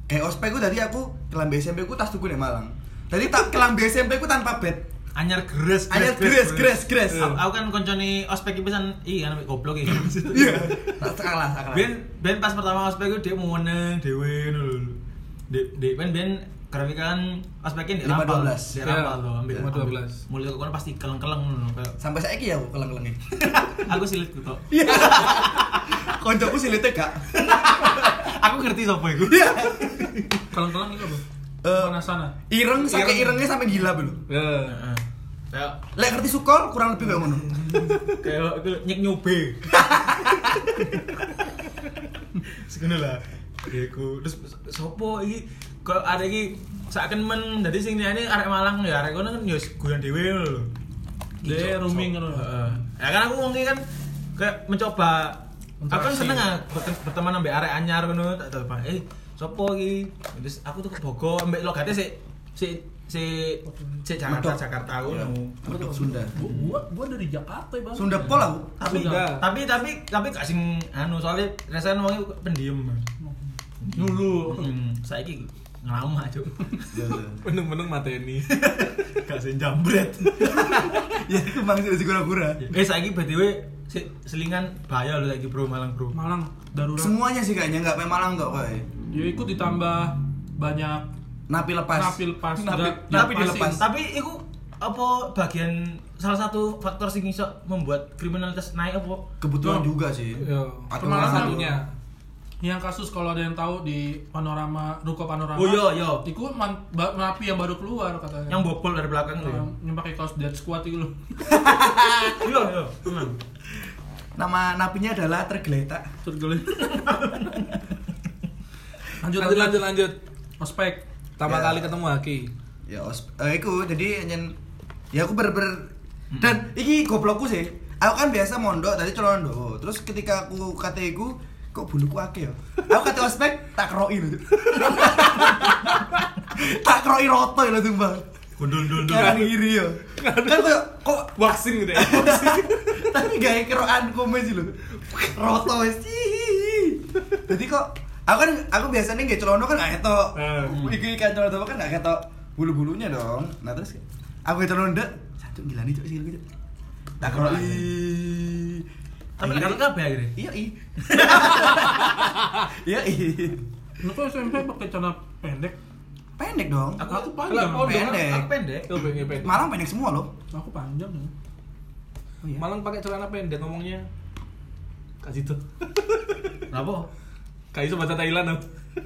Kayak ospek ku tadi aku kelambi SMP ku tas tuku ning Malang. Jadi tak kelambi SMP ku tanpa bed. Anyar gres. Anyar gres, gres, gres. Aku, kan koncone ospek iki pisan iya kan goblok iki. Iya. Tak salah, salah. Ben ben pas pertama ospek itu dia mau meneng dhewe ngono lho. Ben ben grafika kan ospekin di Lima rampal. dua belas. Di Iya, rampal tuh ambil lima dua ambil- belas. Mulai kok pasti keleng-keleng ngono kayak Sampai saiki ya aku keleng-kelenge. aku silit ku tok. Koncoku silite gak. Aku ngerti iku. Keleng-keleng itu apa? Eh, Mana sana? Ireng sampai Ireng. irengnya sampai gila belum. Ya. Heeh. Kayak Lek ngerti sukol kurang lebih kayak ngono. kayak nyek nyobe. Sekono lah. Iku terus sopo iki kalau ada iki saken men dadi sing ini arek Malang ya arek kono kan ya guyon dhewe ngono lho. Dia rooming ngono. Heeh. Ya kan aku ngomongnya kan kayak mencoba aku kan seneng ah bertem- berteman ambek arek anyar ngono tak telepon eh sopo iki terus aku tuh ke Bogor ambek logate sik si si si Jakarta. Jakarta Iya. ngono. Medok Sunda. Gua, gua, dari Jakarta bang. Sunda pol aku. tapi tapi tapi tapi gak sing anu soalnya rasanya wong pendiam Dulu. saiki ngelama cuk Menung-menung mateni. gak sing jambret ya itu maksud si kura-kura. eh saiki btw si, selingan bahaya lho saiki bro Malang bro Malang darurat. Semuanya sih kayaknya nggak main Malang kok kayak. Ya ikut ditambah banyak Napi lepas. Napi lepas. Napi, napi dilepas. tapi itu apa bagian salah satu faktor sing iso membuat kriminalitas naik apa Kebutuhan Tuh. juga sih. Ya. Malah satunya. Yang kasus kalau ada yang tahu di panorama ruko panorama Oh, iya, iya. itu napi yang baru keluar katanya yang bobol dari belakang tuh ya yang, yang pakai kaos dead squad itu loh iya iya tenang Nama napinya adalah tergeletak. tergelit lanjut Lanjut lanjut lanjut. ospek Pertama Ya. kali ketemu Aki. Ya os, eh, iku jadi nyen ya aku ber-ber dan iki goblokku sih. Aku kan biasa mondok tadi celana ndok. Terus ketika aku kate iku kok buluku akeh ya. Aku kate ospek tak keroi lho. tak keroi roto lho sumpah. gundul gundul Kanan kiri ya. Kan kok kok Waxing gitu ya. tapi gak kerokan komen sih lho. roto wis jadi kok aku kan aku biasanya nggak celono kan nggak ketok Eh. iki kan celono kan nggak ketok bulu bulunya dong nah terus aku celono ndek satu gila nih cok sih gitu tak kira Tapi karo kabeh akhirnya. iya i iya i Lu kok SMP pakai celana pendek? pendek dong Aku, aku panjang. kan pendek. Aku pendek. Pendek pendek. Malang pendek semua loh Aku panjang ya. oh, iya. Malang pakai celana pendek ngomongnya. Kasih tuh. Kenapa? Kayak iso bahasa Thailand dong.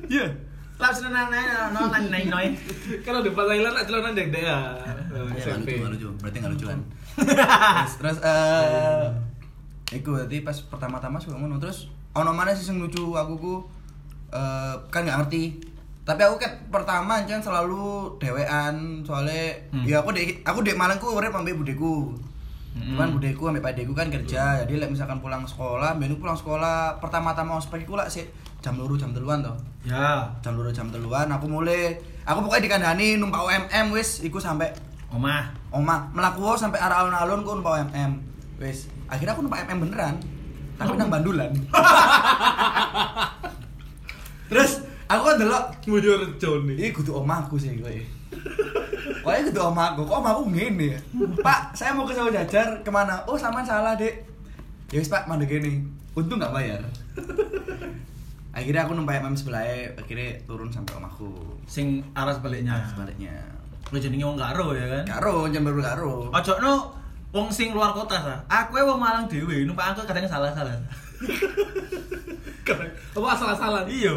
iya Lah seneng nang nang nang nang nang. Kalau di bahasa Thailand celana dek dek ya. SMP. lucu, nggak lucu. Berarti lucuan. terus, terus eh Iku berarti pas pertama-tama suka ngono terus ono mana sih yang lucu aku ku eh kan nggak ngerti. Tapi aku kan pertama aja selalu dewean soalnya Hmm. ya aku dek aku dek Malang ku urip ambek budeku. Cuman budeku ambek padeku kan kerja. Jadi lek misalkan pulang sekolah, ben pulang sekolah pertama-tama ospek iku lah sih jam luru jam teluan toh. Ya, Jam luru jam teluan aku mulai aku pokoknya dikandani numpak UMM wis iku sampai omah. Oma, melaku wae sampai arah alun-alun ku numpak MM. Wis, akhirnya aku numpak MM beneran. Tapi nang bandulan. Terus aku kan delok, rejo nih. iki kudu omahku sih kowe. Kowe kudu omahku, kok omahku ngene ya? Pak, saya mau ke sawah jajar ke mana? Oh, sama salah, Dek. Ya wis, Pak, mandek gini. Untung nggak bayar. akhirnya aku numpak MM sebelah akhirnya turun sampai omahku. Sing arah sebaliknya. Sebaliknya. Lu jenenge wong karo ya kan? Karo, jam baru karo. Ojo no wong sing luar kota sa. Aku e wong Malang dhewe, numpak angkot kadang salah-salah. Apa asal-asalan? Iya.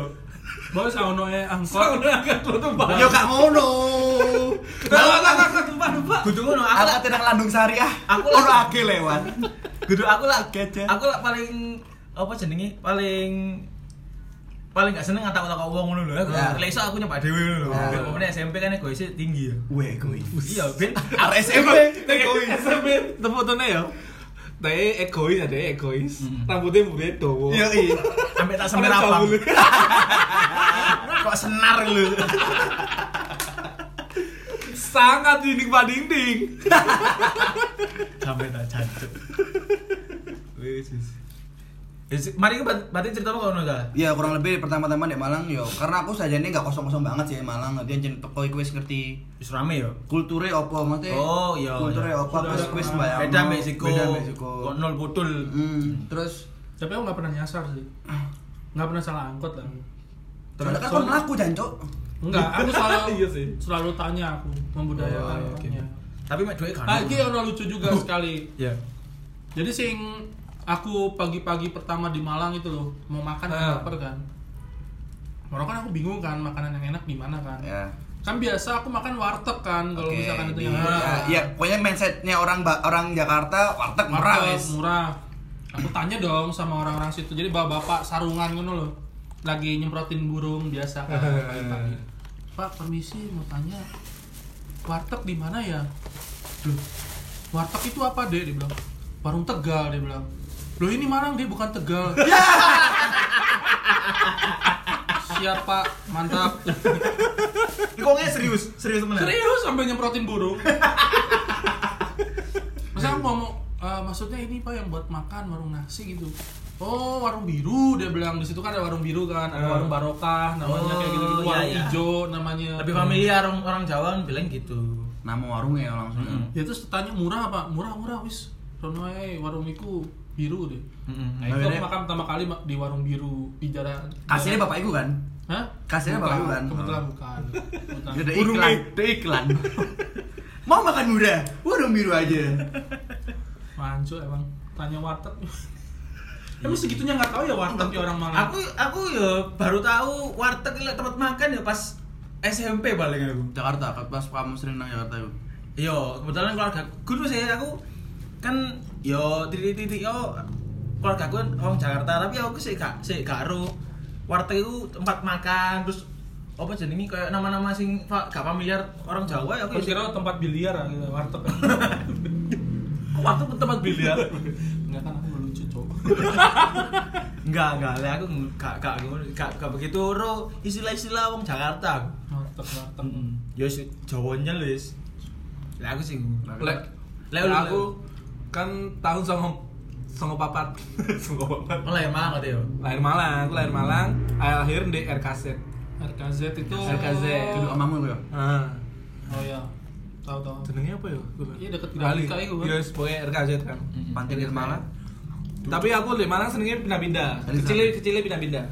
Bos ono e angkot. Kan lo tuh banyak. Yo gak ngono. Kudu ngono, aku Aku lah tidak landung syariah. Aku Aku lah- ake lewat. kudu aku lah Gajah. aku lah paling apa jenenge? Paling paling gak seneng wong ngono lho. Aku Ya. lek iso aku nyoba dhewe ngono lho. Ya. Pokoknya SMP kan egoisnya tinggi ya. Weh, egois. Iya, ben Arek SMP egois. SMP tuh fotonya ya. Dia egois ada egois. Rambutnya mulai dowo. Iya, iya. sampai tak sampai rapang. Sampai Kok senar lu. Sangat dinding dinding. sampai tak jancuk. Wis, Mari ke berarti cerita apa ngono ta? Ya kurang lebih pertama-tama di Malang yo karena aku saja ini nggak kosong-kosong banget sih Malang dia jen teko iku wis ngerti Wis rame ya. kulture opo maksudnya Oh, iya, kulture iya. opo ada wis kenal. bayang Beda Meksiko. beda Meksiko Kok nol putul. Hmm, terus Tapi aku nggak pernah nyasar sih. Nggak pernah salah angkot lah. terus kan kau melaku jancok Enggak, aku selalu Iya sih. selalu tanya aku membudayakan Oh, oke. orangnya. Tapi mek duit kan. Ah, ini ono lucu juga sekali. Ya. Jadi sing aku pagi-pagi pertama di Malang itu loh, mau makan kan Ah. lapar kan. Orang kan aku bingung kan makanan yang enak di mana kan. ya Kan biasa aku makan warteg kan kalau Oke, misalkan itu yang ya, murah. ya, pokoknya mindsetnya orang orang Jakarta warteg murah wis murah. Aku tanya dong sama orang-orang situ. Jadi bapak-bapak sarungan ngono loh. Lagi nyemprotin burung biasa kan pagi-pagi. Pak, permisi mau tanya. Warteg di mana ya? Loh, warteg itu apa, Dek? Dia bilang. Warung Tegal, dia bilang. Loh, ini Malang, dia bukan Tegal. Siap, Pak. Mantap. Kok nggak serius? Serius temenan? Serius sampai nyemprotin burung. Masa aku ngomong, "Eh, maksudnya ini pak yang buat makan warung nasi gitu. Oh warung biru dia bilang di situ kan ada warung biru kan, ada Ah. warung barokah namanya Oh, kayak gitu gitu, iya, warung iya. hijau namanya. Lebih familiar orang orang Jawa kan bilang gitu. nama warungnya langsung Mm-mm. Ya terus tanya murah apa? Murah murah wis. Sono warung iku biru deh. Mm-mm. Nah, itu aku makan pertama kali di warung biru di jalan. kasirnya bapak ibu kan Hah? kasirnya Bukan, bapak ibu kan Kebetulan bukan. Kebetulan. Ada iklan, ada iklan. Mau makan murah, warung biru aja. Mancu emang tanya warteg. Emang segitunya nggak tahu ya warteg di orang Malang. Aku aku ya baru tahu warteg ini tempat makan ya pas SMP paling aku. Jakarta, pas kamu sering nang Jakarta itu. Yo, kebetulan keluarga guru saya aku kan yo titik-titik yo keluarga aku kan orang Jakarta tapi aku sih gak sih gak ero warteg itu tempat makan terus apa jenenge kayak nama-nama sing gak familiar orang Jawa ya aku ya kira tempat biliar ah, gitu, warteg. Kok warteg tempat biliar. Enggak kan aku lucu, Cok. enggak, enggak, lah aku gak gak gak, gak begitu ero istilah-istilah wong Jakarta. Warteg, warteg. Ya wis Jawanya lho wis. Lah aku sih Lek Lek aku kan tahun sama songo papat. songo papat. Mulai Malang berarti yo. Lahir Malang, aku lahir Malang, akhir di RKZ. RKZ itu RKZ. Dulu omamu ya. Ah. Oh iya. Tahu tahu. Jenenge apa ya? Iya, deket Bali. Itu, kan? Iya, pokoknya RKZ kan. Pantai di Malang. Tapi aku di Malang senengnya pindah-pindah. Dari Kecilnya pindah-pindah.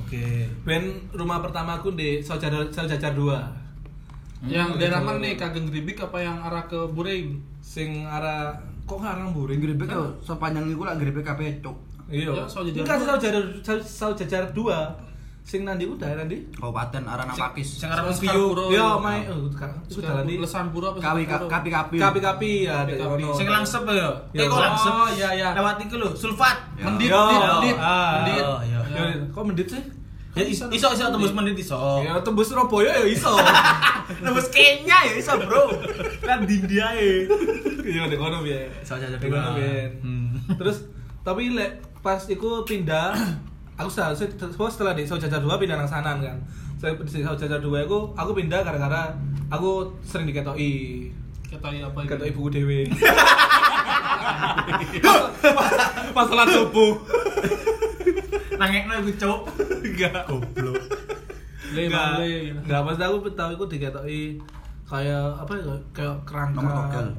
Oke. Ben rumah pertama aku di Saujajar Saujajar 2. Yang daerah mana nih Kageng Gribik apa yang arah ke Buring? Sing arah kok ngarang buring Grebek yo sepanjang iku lah grebek kabeh cuk. Iya. Ya, Enggak dua. Saujajar Sau- Saujajar 2. Sing nandi udah nandi? Kabupaten Arana Pakis. Sing view. Puro. Yo, mai sekarang itu jalan di Lesan Pura apa Sekarang Puro? kapi kapi. Kapi-kapi ya. Sing langsep yo. Ya, Eh kok langsep? iya, iya. Lewat iku lho, sulfat. Ya. Mendit, mendit, mendit. ah, Mendit. Ya. Ya, kok mendit sih? Ya iso iso iso tembus menit iso. Ya tembus Surabaya ya iso. Tembus Kenya ya iso, Bro. Kan di India e. Iya, di kono biyen. Saujajar Di kono dua. biyen. Hmm. Terus tapi lek pas iku pindah aku seharusnya setelah setelah di Saujajar 2 pindah nang sanan kan. Saya di Saujajar 2 aku aku pindah gara-gara aku sering diketoki Kata apa ibuku dewe pas sholat subuh Nangekno iku, Cuk. enggak Goblok. Le, Bang, le. enggak pas aku tahu aku diketoki kayak apa ya kayak kerangka Nomor.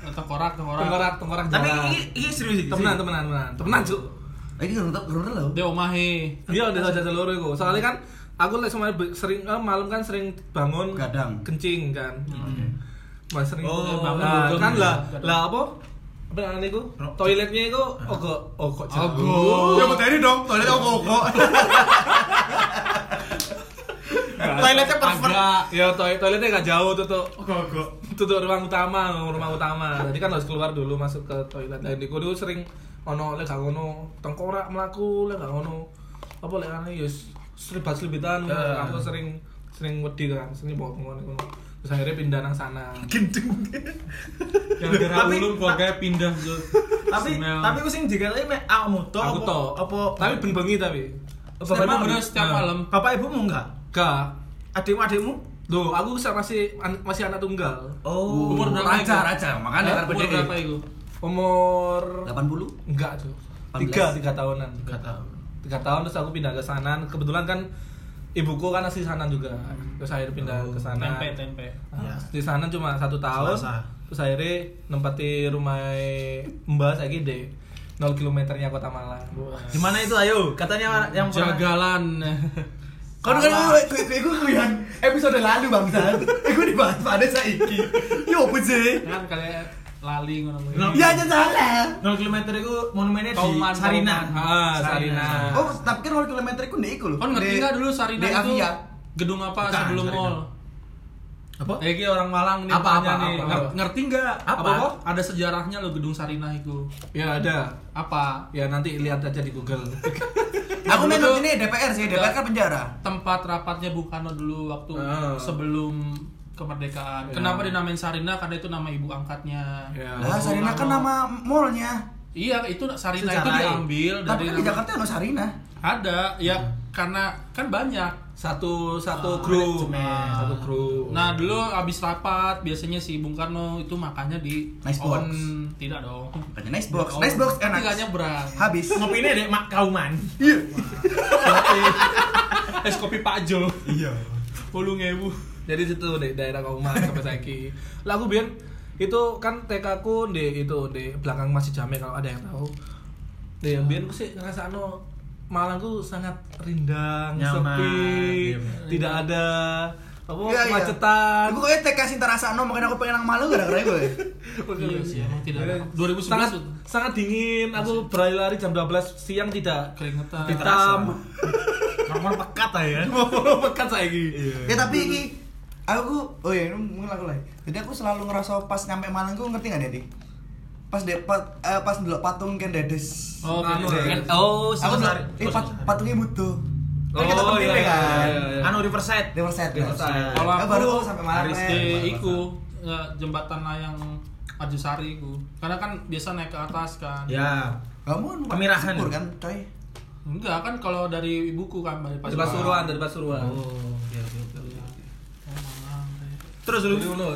Tengkorak, tengkorak. tengkorak tengkorak Tapi iki iki serius iki. temenan temenan temenan temenan cuk Iki gerung tak gerung lho. Dia omahe. iya udah saja seluruh itu soalnya kan aku lek be- sering eh, malam kan sering bangun Gadang. kencing kan Mas sering Oh, bangun kan lah lah apa apa namanya itu toiletnya itu ogo ogo Ogo. Ya materi dong, toilet kok kok. Toiletnya. Agak. ya toilet toiletnya gak jauh tuh tuh Ogo-ogo. tutup ruang utama rumah utama jadi kan harus keluar dulu masuk ke toilet dan di kudu sering ono lek gak ngono tengkorak melaku lek gak ngono apa lek ana ya seribat seribitan Eh. aku sering sering wedi kan sering bawa ngono terus akhirnya pindah nang sana Gendeng. Gara-gara Tapi- ulun keluarga pindah ke Tapi Smell. tapi ku sing digalai mek awakmu to aku apa- toh apa tapi ben bengi tapi Bapak ibumu? bener setiap Nah. malam? Bapak ibumu enggak? gak Adikmu adikmu? Duh, aku masih an- masih anak tunggal. Oh. Umur berapa Raja, itu? raja. Makanya Umur berapa itu? Umur 80? enggak. 18. Tiga, tiga tahunan. Tiga tahun. Tiga tahun terus aku pindah ke sana. Kebetulan kan ibuku kan asli sana juga. Terus akhirnya pindah Oh, ke sana. Tempe, tempe. Ah, Ya. Di sana cuma satu tahun. Selasa. Terus akhirnya nempati rumah Mbak saya di 0 kilometernya kota Malang. Di mana itu ayo? Katanya yang pernah- Jagalan. Kau kan iku kulian episode lalu bangsa. Iku dibahas pada saiki. Yo apa sih? kan kayak lali ngono. No. Ya aja salah. 0 km itu monumennya di Sarina. Kauman. Ah, Sarina. Oh, tapi kan 0 km iku ndek iku lho. Kan ngerti Di- nggak dulu Sarina di itu Avia. gedung apa Bukan, sebelum mall? Apa? Eh, ini orang Malang nih Apa, tanya apa, nih. apa, Nger- apa? Ngerti nggak? Apa? Apa? Ada sejarahnya loh gedung Sarina itu. Ya ada. Apa? Ya nanti lihat aja di Google. Aku main ini DPR sih, DPR kan penjara. Tempat rapatnya Bung Karno dulu waktu Ah. sebelum kemerdekaan. Ya. Kenapa dinamain Sarina? Karena itu nama ibu angkatnya. Ya. Lah Sarina kan nama mallnya. Iya, itu Sarina itu Sejarahnya. diambil Tapi dari kan di Jakarta ada Sarina. Ada, ya karena kan banyak. Satu satu Ah, kru. manajemen. Satu kru. Nah dulu abis rapat biasanya si Bung Karno itu makannya di Nice on box. tidak dong. Bukannya nice box. On. Nice box enak. Tinggal nyebrang. Habis. Ngopinya dek mak kauman. Iya. Es kopi Pak Jo. Iya. Puluh ngewu. Jadi situ di daerah Kauman sampai saiki. Lah aku biyen itu kan TK ku di itu di belakang Masjid Jame kalau ada yang tahu. Di biyen ku sih ngrasakno Malang ku sangat rindang, Nyaman, sepi, iya, tidak ada apa Iya, iya. kemacetan. Iku kayak TK Sinta Rasakno makanya aku pengen nang Malu gara-gara iku. ya. Iya sih, emang tidak ada. Iya. 2011 sangat, sangat dingin. Aku berlari-lari jam 12 siang tidak Keringetan. hitam. Normal pekat aja ya. Pekat saiki. Ya tapi iki aku oh iya ini mungkin aku lah. Jadi aku selalu ngerasa pas nyampe Malang ku ngerti gak Dedi? Pas de, pat, eh, pas ndelok patung Ken Dedes. Oh, Anu, kan-. Oh, aku ndelok eh, pat, patungnya butuh. Kan kita Oh, temen iya, kan. iya, iya, iya. Anu Riverside. Riverside. Riverside. Kalau Ya, aku baru sampai Malang. Haris eh. iku jembatan layang Arjusari iku. Karena kan biasa naik ke atas kan. Ya. Kamu Kemirahan. Syukur kan, coy. Enggak kan kalau dari ibuku kan dari Dari Pasuruan, dari Pasuruan. Oh, iya, iya, iya. Oh, Malang. Terus Jadi lu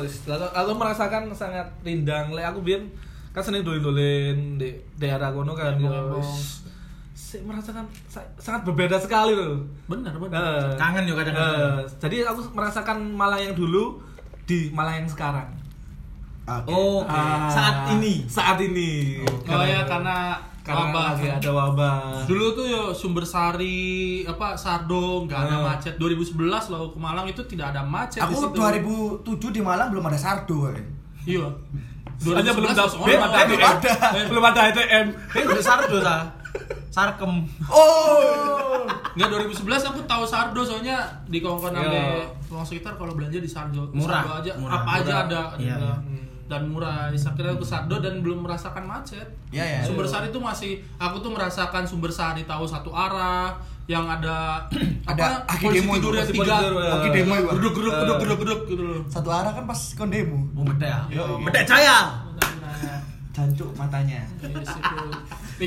aku merasakan sangat rindang. Lek aku biyen kan seneng dolen-dolen di daerah kono kan yo saya merasakan sa- sangat berbeda sekali loh bener bener Eh, Kangen yo kadang-kadang. eh, jadi aku merasakan Malang yang dulu di Malang yang sekarang Oke. Oke. Ah, Saat ini. saat ini oh ya karena karena wabah lagi ada wabah dulu tuh yo sumber sari apa Sardo nggak ada Ah. macet 2011 loh ke Malang itu tidak ada macet di Aku situ 2007 di Malang belum ada sardo. iya Hanya belum 2011 dapat langsung belum ada Eh, belum ada. belum ada ATM Eh, udah sardo ta. Sarkem. Oh. Nggak 2011 aku tahu Sardo soalnya di kongkon Iya. sampai ruang sekitar kalau belanja di Sardo. Murah, Sardo aja murah, apa aja murah. ada. Iya, ada. iya. Dan murah. Akhirnya aku ke Sardo dan belum merasakan macet. Iya, iya. Sumber sari itu masih aku tuh merasakan sumber sari tahu satu arah yang ada Ada apa aki demo itu, polisi tiga ya. Aki demo itu. geduk geduk geduk geduk geduk gitu loh Satu arah kan pas kondemu. Oh, beda ya. Iya. Beda jaya. Jancuk matanya. Yes, itu.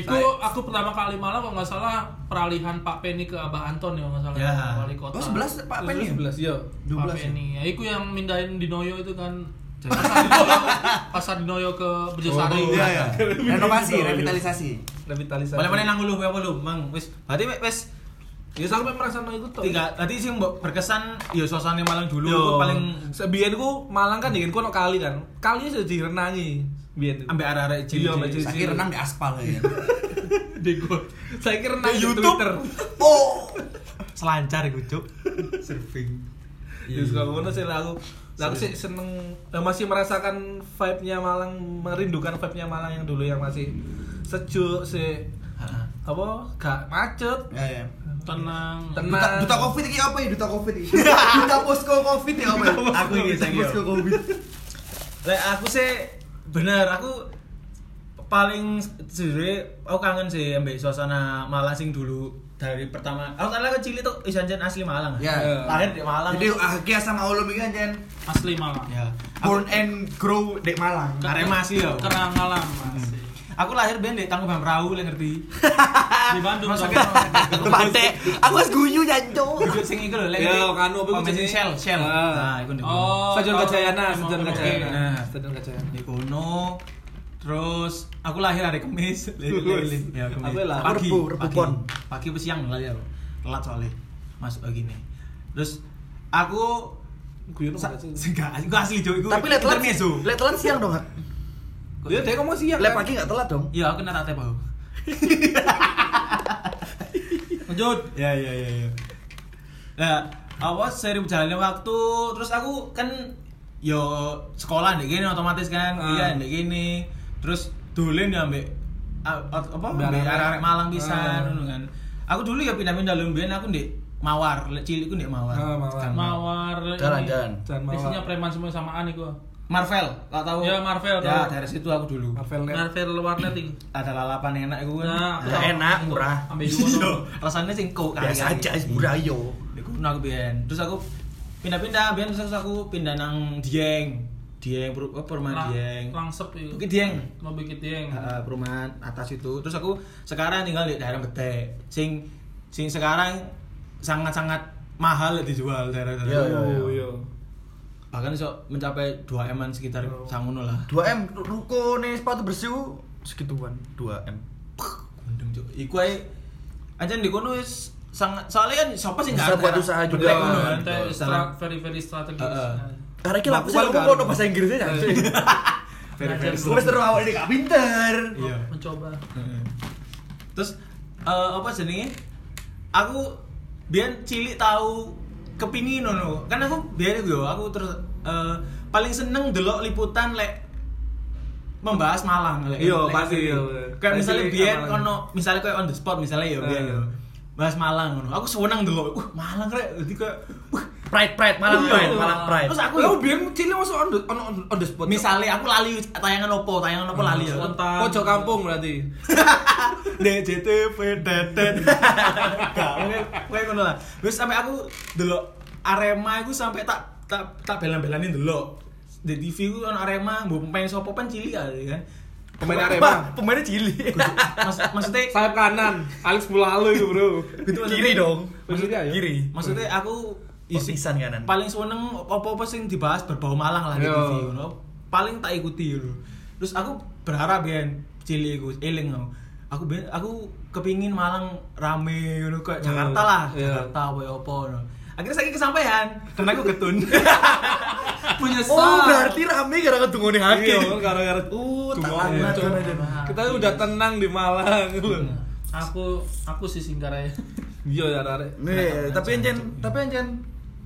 Iku aku pertama kali malah kalau nggak salah peralihan Pak Penny ke Abah Anton ya nggak salah Ya. wali kota. Oh, 11 Pak Pen ya? 11 yo Pak 12 ya? Penny. Ya, iku yang mindahin di Noyo itu kan. Pasar di Noyo, pasar di Noyo ke Bejosari. Iya, iya. Renovasi, revitalisasi. revitalisasi Boleh mana nang lu apa lu, Mang? Wis, berarti wis ya sampai merasa itu tuh tiga tadi sih mbok berkesan ya suasana Malang dulu Yo, itu paling sebiyen ku Malang kan dingin kono kali kan. Kali sudah direnangi. Biyen. ambek arek-arek Iya, ambek cilik. cilik. Saiki renang di aspal ya. Dego. Saya kira renang Di. Twitter. Oh. Selancar iku, Cuk. Surfing. Ya suka ngono sih. Lah aku sih seneng eh, masih merasakan vibe-nya Malang, merindukan vibe-nya Malang yang dulu yang masih sejuk sih Heeh. apa gak macet Ya, ya. Tenang. Tenang. Duta, duta covid ini apa ya? Duta covid ini. duta posko covid ya apa? Aku ini saya posko covid. Lek aku sih bener aku paling sebenarnya aku kangen sih ambek suasana Malang sing dulu dari pertama aku kan kecil itu isanjen asli Malang Ya. lahir di Malang Jadi Akia sama Ulum ini kan Jen Asli Malang. ya born and grow di Malang. Arema sih ya Kenang Malang. Asli. aku lahir ben di tangkuban perahu lah ngerti Di Bandung Masuk ke Pantai. Aku harus guyu jancu. Duduk sing iku lho lek Ya, ngerti? kanu apa jenenge? Shell Shell Ah. nah iku. Oh. Stadion. Gajayana, Emang Stadion oke. Gajayana. Nah. Stadion Gajayana. di kono terus aku lahir hari Kamis lele ya Kamis Aku lah, pagi Rebu, Rebu pagi Pon. pagi apa siang lah ya telat soalnya masuk lagi nih terus aku Guyon enggak aku asli Tapi lihat telat. Lihat telat siang dong. Kak. Ya, dia ngomong siang. Lihat kan? pagi nggak telat dong. iya aku kena tate bau lanjut ya ya ya ya nah awas sering berjalannya waktu terus aku kan yo sekolah nih gini otomatis kan Ah. iya nih gini terus dolen ya ambek apa Ambek arek-arek. arek Malang bisa Ah. ngono kan aku dulu ya pindah-pindah ben aku ndek Mawar, lek cilikku ndek Mawar. Ah, Mawar. Mawar. Jalan, ini. jalan. Jalan Mawar. Isinya preman semua samaan gua. Marvel, gak tahu. Ya, Marvel, Ya, tahu. dari situ aku dulu. Marvel Net. Marvel warnet ing. Ada lalapan enak iku kan. Nah, Ya, enak, murah. Ambil juga. Rasanya sing kok Biasa aja, murah yo. Kono aku biyen. Terus aku pindah-pindah, biyen terus aku pindah nang Dieng. Dieng per- apa perumahan Dieng. Langsep itu. Bukit Dieng. Mau bikin dieng. Heeh, perumahan atas itu. Terus aku sekarang tinggal di daerah Betek. Sing sing sekarang sangat-sangat mahal dijual daerah-daerah. Iya, iya, Oh, iya. iya. Bahkan iso mencapai 2 M sekitar Oh. sangono lah. 2M ruko nih sepatu bersih segituan 2M. Gundeng cuk. Iku ae aja di kono wis sangat soalnya kan siapa sih Bisa nggak buat usaha juga. Kan. Stra- very very strategis. Heeh. Karena kita aku sih ngomong kan? bahasa Inggrisnya very Belajar Wes terus awal ini gak pinter. Iya. Mencoba. Heeh. Terus eh, apa jenenge? Aku biar cilik tahu kepingin ngono. Kan aku biar yo aku terus eh, paling seneng delok liputan lek membahas Malang lek. Iya, pasti, iya. Kayak misalnya biar Malang. ono misalnya kayak on the spot misalnya ya biar Eh. Bahas Malang ngono. Aku seneng delok. Wah, Malang rek. Jadi kayak wah, Pride pride Malang Iya. pride Malang pride. Terus aku Aku biar cilik masuk on the, on, on, on the spot. misalnya aku lali tayangan opo, tayangan opo lali ya. Spontan. pojok kampung berarti. DJTV dedet. Gak, kowe ngono lah. Wis sampe aku delok Arema iku sampe tak tak tak belan-belanin delok. Di TV ku ono Arema, mbok pemain sapa pen cilik aja kan. Pemain Arema. Pemainnya cilik. Maksud, maksudnya Sayap kanan, Alex Mulalo itu, Bro. Gitu, Kiri dong. Maksudnya ya? Kiri. maksudnya aku Oh, pisan kanan. paling seneng apa-apa sing dibahas berbau Malang lah di Yo. TV ngono. Paling tak ikuti ngono. terus aku berharap ben cilik iku eling aku aku ben aku kepingin Malang rame ngono kayak Jakarta lah Iya. Jakarta apa ya apa ngono. akhirnya saya kesampaian dan aku getun punya Oh, berarti rame gara-gara tunggu hake. Iya, gara-gara Uh, tak Tunggu lanat itu. kan aja. Kita udah tenang di Malang. Aku aku sih singkarai. Iya ya arek. Nih, tapi Encen, tapi Encen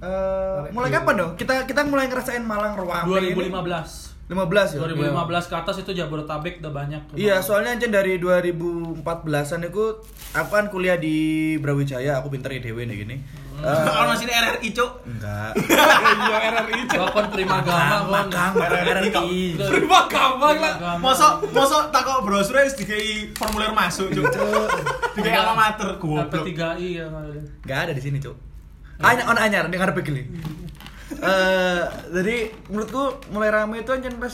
eh, mulai kapan dong? Kita kita mulai ngerasain Malang ruang 2015. 15 ya? 2015 ke atas itu Jabodetabek udah banyak. Iya, soalnya Encen dari 2014-an itu aku kan kuliah di Brawijaya, aku pinter ya dewe nih gini. Eh, orang sini RRI cuk enggak. Iya RRI. Gua kon prima gama kon. RRI. Terima gampang lah. Gama. mosok mosok takok brosur wis dikai formulir masuk cuk dikai alma mater goblok P3I ya. Enggak ada di sini, Cuk. Anyar on anyar ning ngarep gini. Eh, jadi menurutku mulai rame itu Encen pas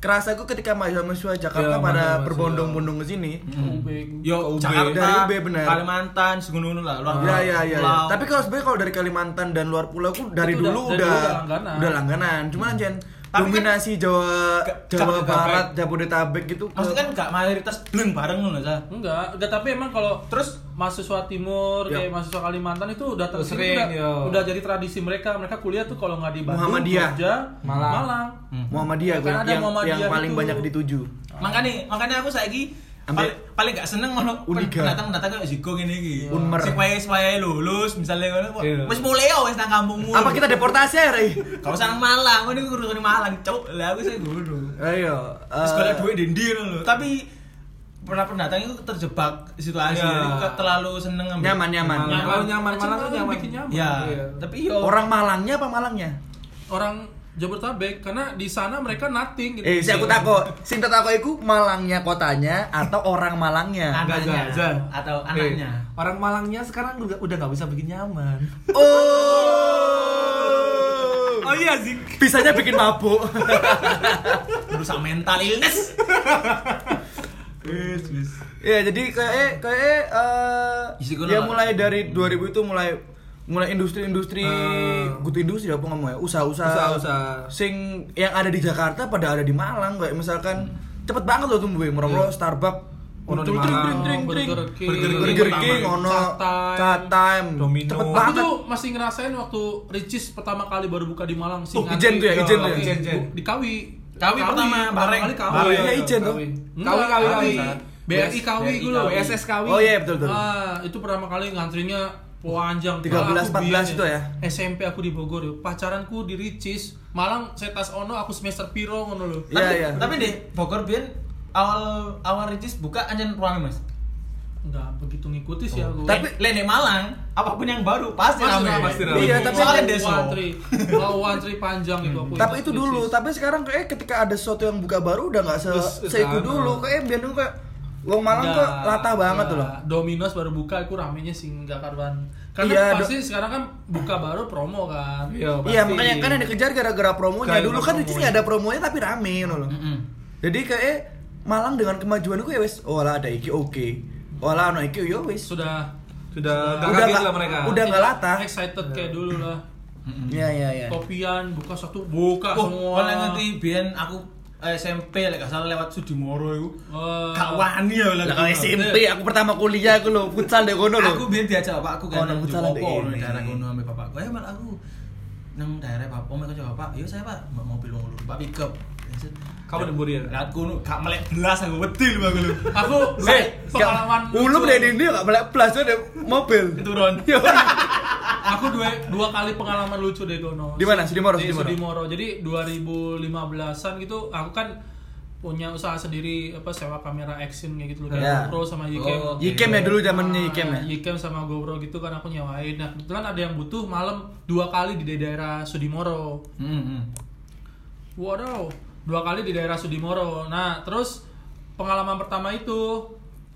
kerasa aku ketika mahasiswa Jakarta Iya, pada berbondong-bondong ke sini. UB. Yo, UB. Jakarta, Dari UB bener. Kalimantan, segunung lah, luar Iya iya iya. pulau. Tapi kalau sebenarnya kalau dari Kalimantan dan luar pulau aku dari Itu dulu udah- udah langganan. udah langganan. Cuman Jen Tapi kan- dominasi Jawa Ke- Jawa Jabodetabek. Barat, Jabodetabek gitu. maksudnya kan gak mayoritas bleng bareng loh, Sa. Enggak, enggak tapi emang kalau terus mahasiswa timur Ya. kayak mahasiswa Kalimantan itu udah sering, udah, yo. udah jadi tradisi mereka. Mereka kuliah tuh kalau nggak di Bandung, Muhammadiyah. Jogja, Malang. Malang. Muhammadiyah gue Kan yang, Muhammadiyah yang paling itu. banyak dituju. Makanya makanya aku saiki Ambil- paling paling gak seneng ngono Uniga. datang-datang kayak Ziko ngene iki. Unmer. Supaya supaya lulus misalnya ngono Iya. wis mulai yo wis nang kampungmu. Apa kita deportasi ya, Rey? Kalau sana Malang, ngono iku kudu Malang, cuk. Lah aku sih ngono. Ayo. Terus eh, kalau duit di ndi ngono lho. Tapi pernah pendatang itu terjebak situasi jadi kok terlalu seneng ngambil. Nyaman, nyaman. Nyaman. Kalau nyaman Aceh Malang tuh Malang nyaman. nyaman. Ya, tapi yo orang Malangnya apa Malangnya? Orang Jabodetabek karena di sana mereka nothing gitu. Eh, si aku takut. Sing tak takut iku Malangnya kotanya atau orang Malangnya? Enggak, anaknya atau Eh, anaknya. orang Malangnya sekarang udah udah nggak bisa bikin nyaman. Oh. Oh iya sih. Bisanya bikin mabuk. Merusak mental illness. Wis, wis. Ya jadi kayak kayak eh Isi kono ya mulai dari 2000 itu mulai mulai industri-industri Eh. good industri apa ngomong ya usaha-usaha Usaha-usaha. sing yang ada di Jakarta pada ada di Malang kayak misalkan cepet banget loh tuh gue murah Starbucks Ono di Malang. tring, tring, tring. Burger King. Burger King, pertama. ono Chat Time. Domino. cepet banget. tuh masih ngerasain waktu Ricis pertama kali baru buka di Malang sih. Oh, Ijen tuh ya, Ijen tuh ya? Ijen, Ijen. Di Kawi. Kawi pertama, bareng. kali Kawi. Iya, Ijen tuh. Kawi, Kawi, Kawi. BRI Kawi gue loh. BSS Kawi. Oh iya betul betul. Ah, itu pertama kali ngantrinya panjang 13, Malah aku 14 biyen itu ya? SMP aku di Bogor ya. Pacaranku di Ricis. Malang saya tas ono aku semester piro ngono lho. Iya Tapi- iya. Tapi deh, Bogor Bian awal awal Ricis buka anjen ruangan Mas. Enggak begitu ngikuti sih aku. Tapi- Lene Malang, apa pun yang baru pasti, rame. Pasti rame. Iya, tapi soalnya kan deso. Wantri. Oh, wantri panjang itu aku. Tapi itu dulu, tapi sekarang kayak ketika ada sesuatu yang buka baru udah nggak se seiku kan, dulu. oh. Kayak biar dulu kayak Wong Malang kok latah banget tuh loh. Domino's baru buka, aku ramenya sih nggak karuan. Karena Iya, pasti sekarang kan buka baru promo kan. Iya, Iya pasti. makanya kan yang dikejar gara-gara promonya. Gara-gara Dulu kan di sini ada promonya tapi rame ngono loh. Mm-mm. Jadi kayak Malang dengan kemajuan itu ya wes, oh lah ada iki oke. Oh lah ono iki yo wes. Sudah Sudah Udah nggak kaget nggak- lah mereka. udah nggak latah. Excited kayak dulu lah. Iya iya iya. Kopian buka satu buka Oh, semua. kalau ngerti Bian aku SMP lek gak salah lewat Sudimoro iku. Wah. Gak wani ya lah. Lah kalau SMP aku pertama kuliah aku lo futsal deh kono lo. Aku biar diajak bapakku Oh, kan nang futsal ini. daerah kono ambek bapakku. Ya mal aku nang daerah bapak om aku jawab bapak, "Iya saya Pak, mobil wong lur, Pak pick up." Kamu di Buri ya? Lihat kono gak melek belas aku lho aku lho. Aku Eh, pengalaman Ulum lucu. deh ini gak melek plus ada mobil. Turun. Aku dua dua kali pengalaman lucu deh kono. Di mana? Sudimoro, Di Sudimoro. Jadi 2015-an gitu aku kan punya usaha sendiri apa sewa kamera action kayak gitu loh kayak Ya. GoPro sama Yicam. Oh, Yikem ya dulu zamannya Yikem ya. Ah, Yicam sama GoPro gitu kan aku nyewain. Nah, kebetulan ada yang butuh malam dua kali di daerah Sudimoro. Heeh. Waduh, dua kali di daerah Sudimoro. Nah, terus pengalaman pertama itu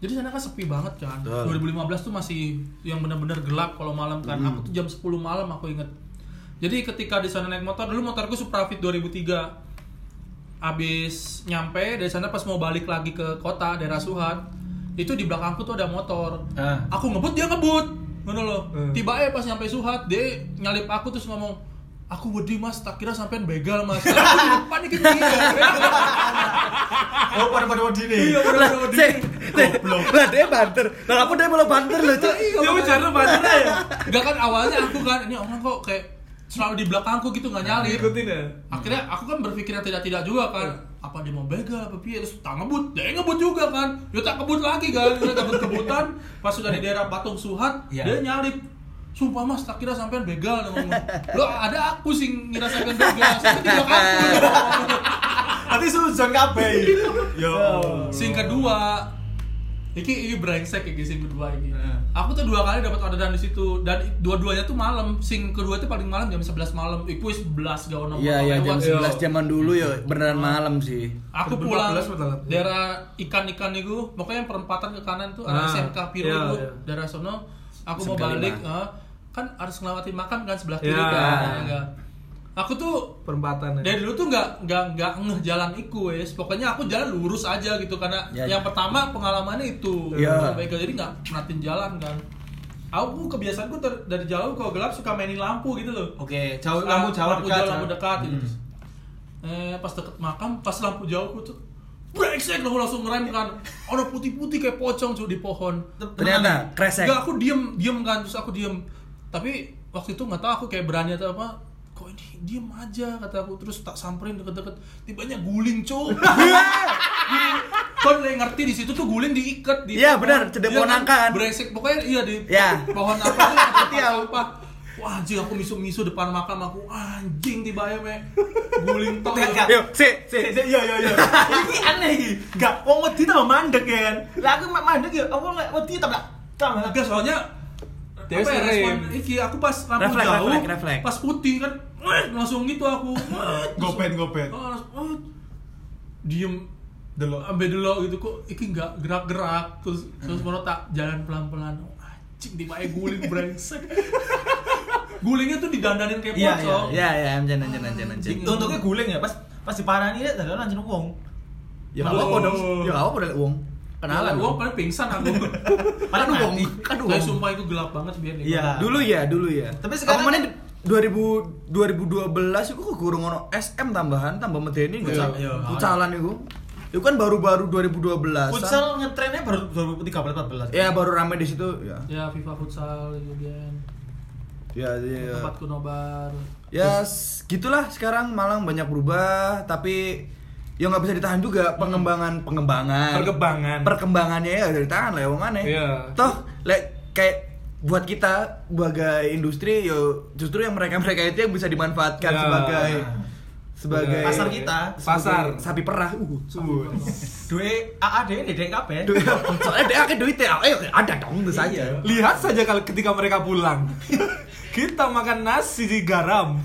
jadi sana kan sepi banget kan. Betul. 2015 tuh masih yang benar-benar gelap kalau malam kan. Hmm. Aku tuh jam 10 malam aku inget. Jadi ketika di sana naik motor, dulu motorku Supra Fit 2003. Abis nyampe dari sana pas mau balik lagi ke kota daerah Suhat, itu di belakangku tuh ada motor. Ah. Aku ngebut dia ngebut. Ngono loh. Hmm. Tiba aja pas nyampe Suhat, dia nyalip aku terus ngomong, Aku wedi mas, tak kira sampean begal mas. Aku panik ini. Oh, pada-pada wedi nih. Iya, Lah, bener wedi. sih, lah dia banter. Lah aku dia malah banter loh, Cok. Ya bicara banter ya. Enggak kan awalnya aku kan ini orang kok kayak selalu di belakangku gitu nggak nyalip. Ikutin ya. Akhirnya aku kan berpikirnya tidak-tidak juga kan. Apa dia mau begal apa piye terus tak ngebut. Dia ngebut juga kan. Dia tak ngebut lagi kan. Dia kebut-kebutan pas sudah di daerah Patung Suhat, Iya. dia nyalip. Sumpah mas, tak kira sampean begal ngomong. Lo ada aku sih ngira sampean begal, sampai di belakangku. Nanti susun kabeh. Yo. Sing kedua, iki iki brengsek iki sing kedua iki. Heeh. Aku tuh dua kali dapat orderan di situ dan dua-duanya tuh malam. Sing kedua tuh paling malam jam 11 malam. Iku wis 11 gak ono. Iya, iya jam lewat. 11 zaman dulu ya beneran malam sih. Aku pulang 14 betul. daerah ikan-ikan itu, pokoknya yang perempatan ke kanan tuh ada Ah, SMK Piro iya, itu, iya. daerah sono. Aku mau SMK balik, lima. Kan harus ngelewatin makam kan sebelah kiri Iya. kan. ya? Aku tuh Perempatan ya. dari dulu tuh nggak nggak nggak ngeh jalan iku wes pokoknya aku jalan lurus aja gitu karena Ya, yang ya. pertama pengalamannya itu Ya. Begal, jadi nggak natin jalan kan aku kebiasaanku ter- dari jauh kalau gelap suka mainin lampu gitu loh Oke, jauh Ah, lampu jauh lampu dekat. jauh lampu dekat gitu Hmm. eh pas deket makam pas lampu jauhku tuh brengsek aku langsung ngerem kan orang putih-putih kayak pocong cuy di pohon Ternyata kresek. Enggak, aku diem, diem kan, terus aku diem. Tapi waktu itu nggak tahu aku kayak berani atau apa. Kok ini diem aja kata aku terus tak samperin deket-deket. Tibanya guling cowok. Kon yang ngerti di situ tuh guling diikat di Iya, benar, cedek Iya pohon kan? nangka kan? Brengsek pokoknya iya di Iya. pohon apa tuh ngerti apa. Wah anjing aku misu-misu depan makam aku anjing tiba ya me guling Enggak, Yuk, si, si. Si, iya iya iya. Iki aneh iki. Enggak, wong wedi tambah mandek ya kan. Lah aku mandek ya, lek wedi tambah tambah. Agak soalnya Dia apa ya, sering. respon iki aku pas lampu Refleks, jauh refleks, refleks. pas putih kan langsung gitu aku Gopet, gopet. Oh, oh, diem Delok. ambil dulu gitu kok iki nggak gerak-gerak terus terus baru tak jalan pelan-pelan oh, anjing tiba guling brengsek gulingnya tuh didandanin kayak Iya, pocong Ya, ya, anjen, anjen, anjen, anjen. Anjing. Untungnya guling ya, pas pas diparani ya dalan langsung wong. Ya nggak apa-apa dong. Ya apa-apa dong, uang. Kenalan gue dong. paling pingsan aku Kan uang, mati. kan Tapi uang. sumpah itu gelap banget biar nih Iya. Dulu ya, dulu ya. Tapi sekarang Apa mana kan- 2000 2012 itu kok gurung ono SM tambahan tambah medeni enggak? Futsal, iya. Futsalan itu. Itu kan baru-baru 2012. futsal ngetrennya baru 2013 14. Ya baru rame di situ ya. ya FIFA futsal juga Ya, ya. tempatku nobar Ya, s- gitulah sekarang Malang banyak berubah tapi ya nggak bisa ditahan juga pengembangan pengembangan Perkembangan. perkembangannya ya dari tangan lah ya wong aneh Iya. toh lek kayak buat kita sebagai industri yo justru yang mereka mereka itu yang bisa dimanfaatkan Ya. sebagai sebagai Pasar kita. Pasar. sapi perah uh Duwe AAD ini dek. Duh, soalnya dia akeh duit ya ayo ada dong tentu saja Iya. Lihat saja kalau ketika mereka pulang. Kita makan nasi di garam.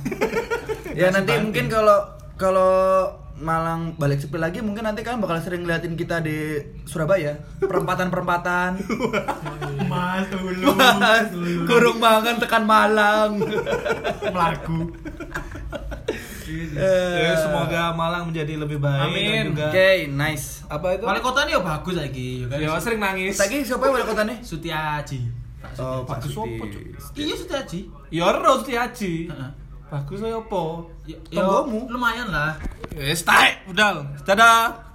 ya nanti mungkin kalau kalau Malang balik sepi lagi mungkin nanti kalian bakal sering ngeliatin kita di Surabaya perempatan-perempatan Mas dulu. Mas, kurung banget tekan Malang Melaku. Eh, Ya, semoga Malang menjadi lebih baik Amin. Oke, nice. apa itu? Wali kota ini ya bagus lagi, ya kan. Ya sering nangis. Lagi siapa yang wali kota nih? Sutiaji. Oh, Pak Bagus Suti. apa, Cuk? Iya Sutiaji. Ya Setiaji. Heeh. Bagus ya apa? Ya, Tonggomu. lumayan lah. Wes taek, budal. Dadah.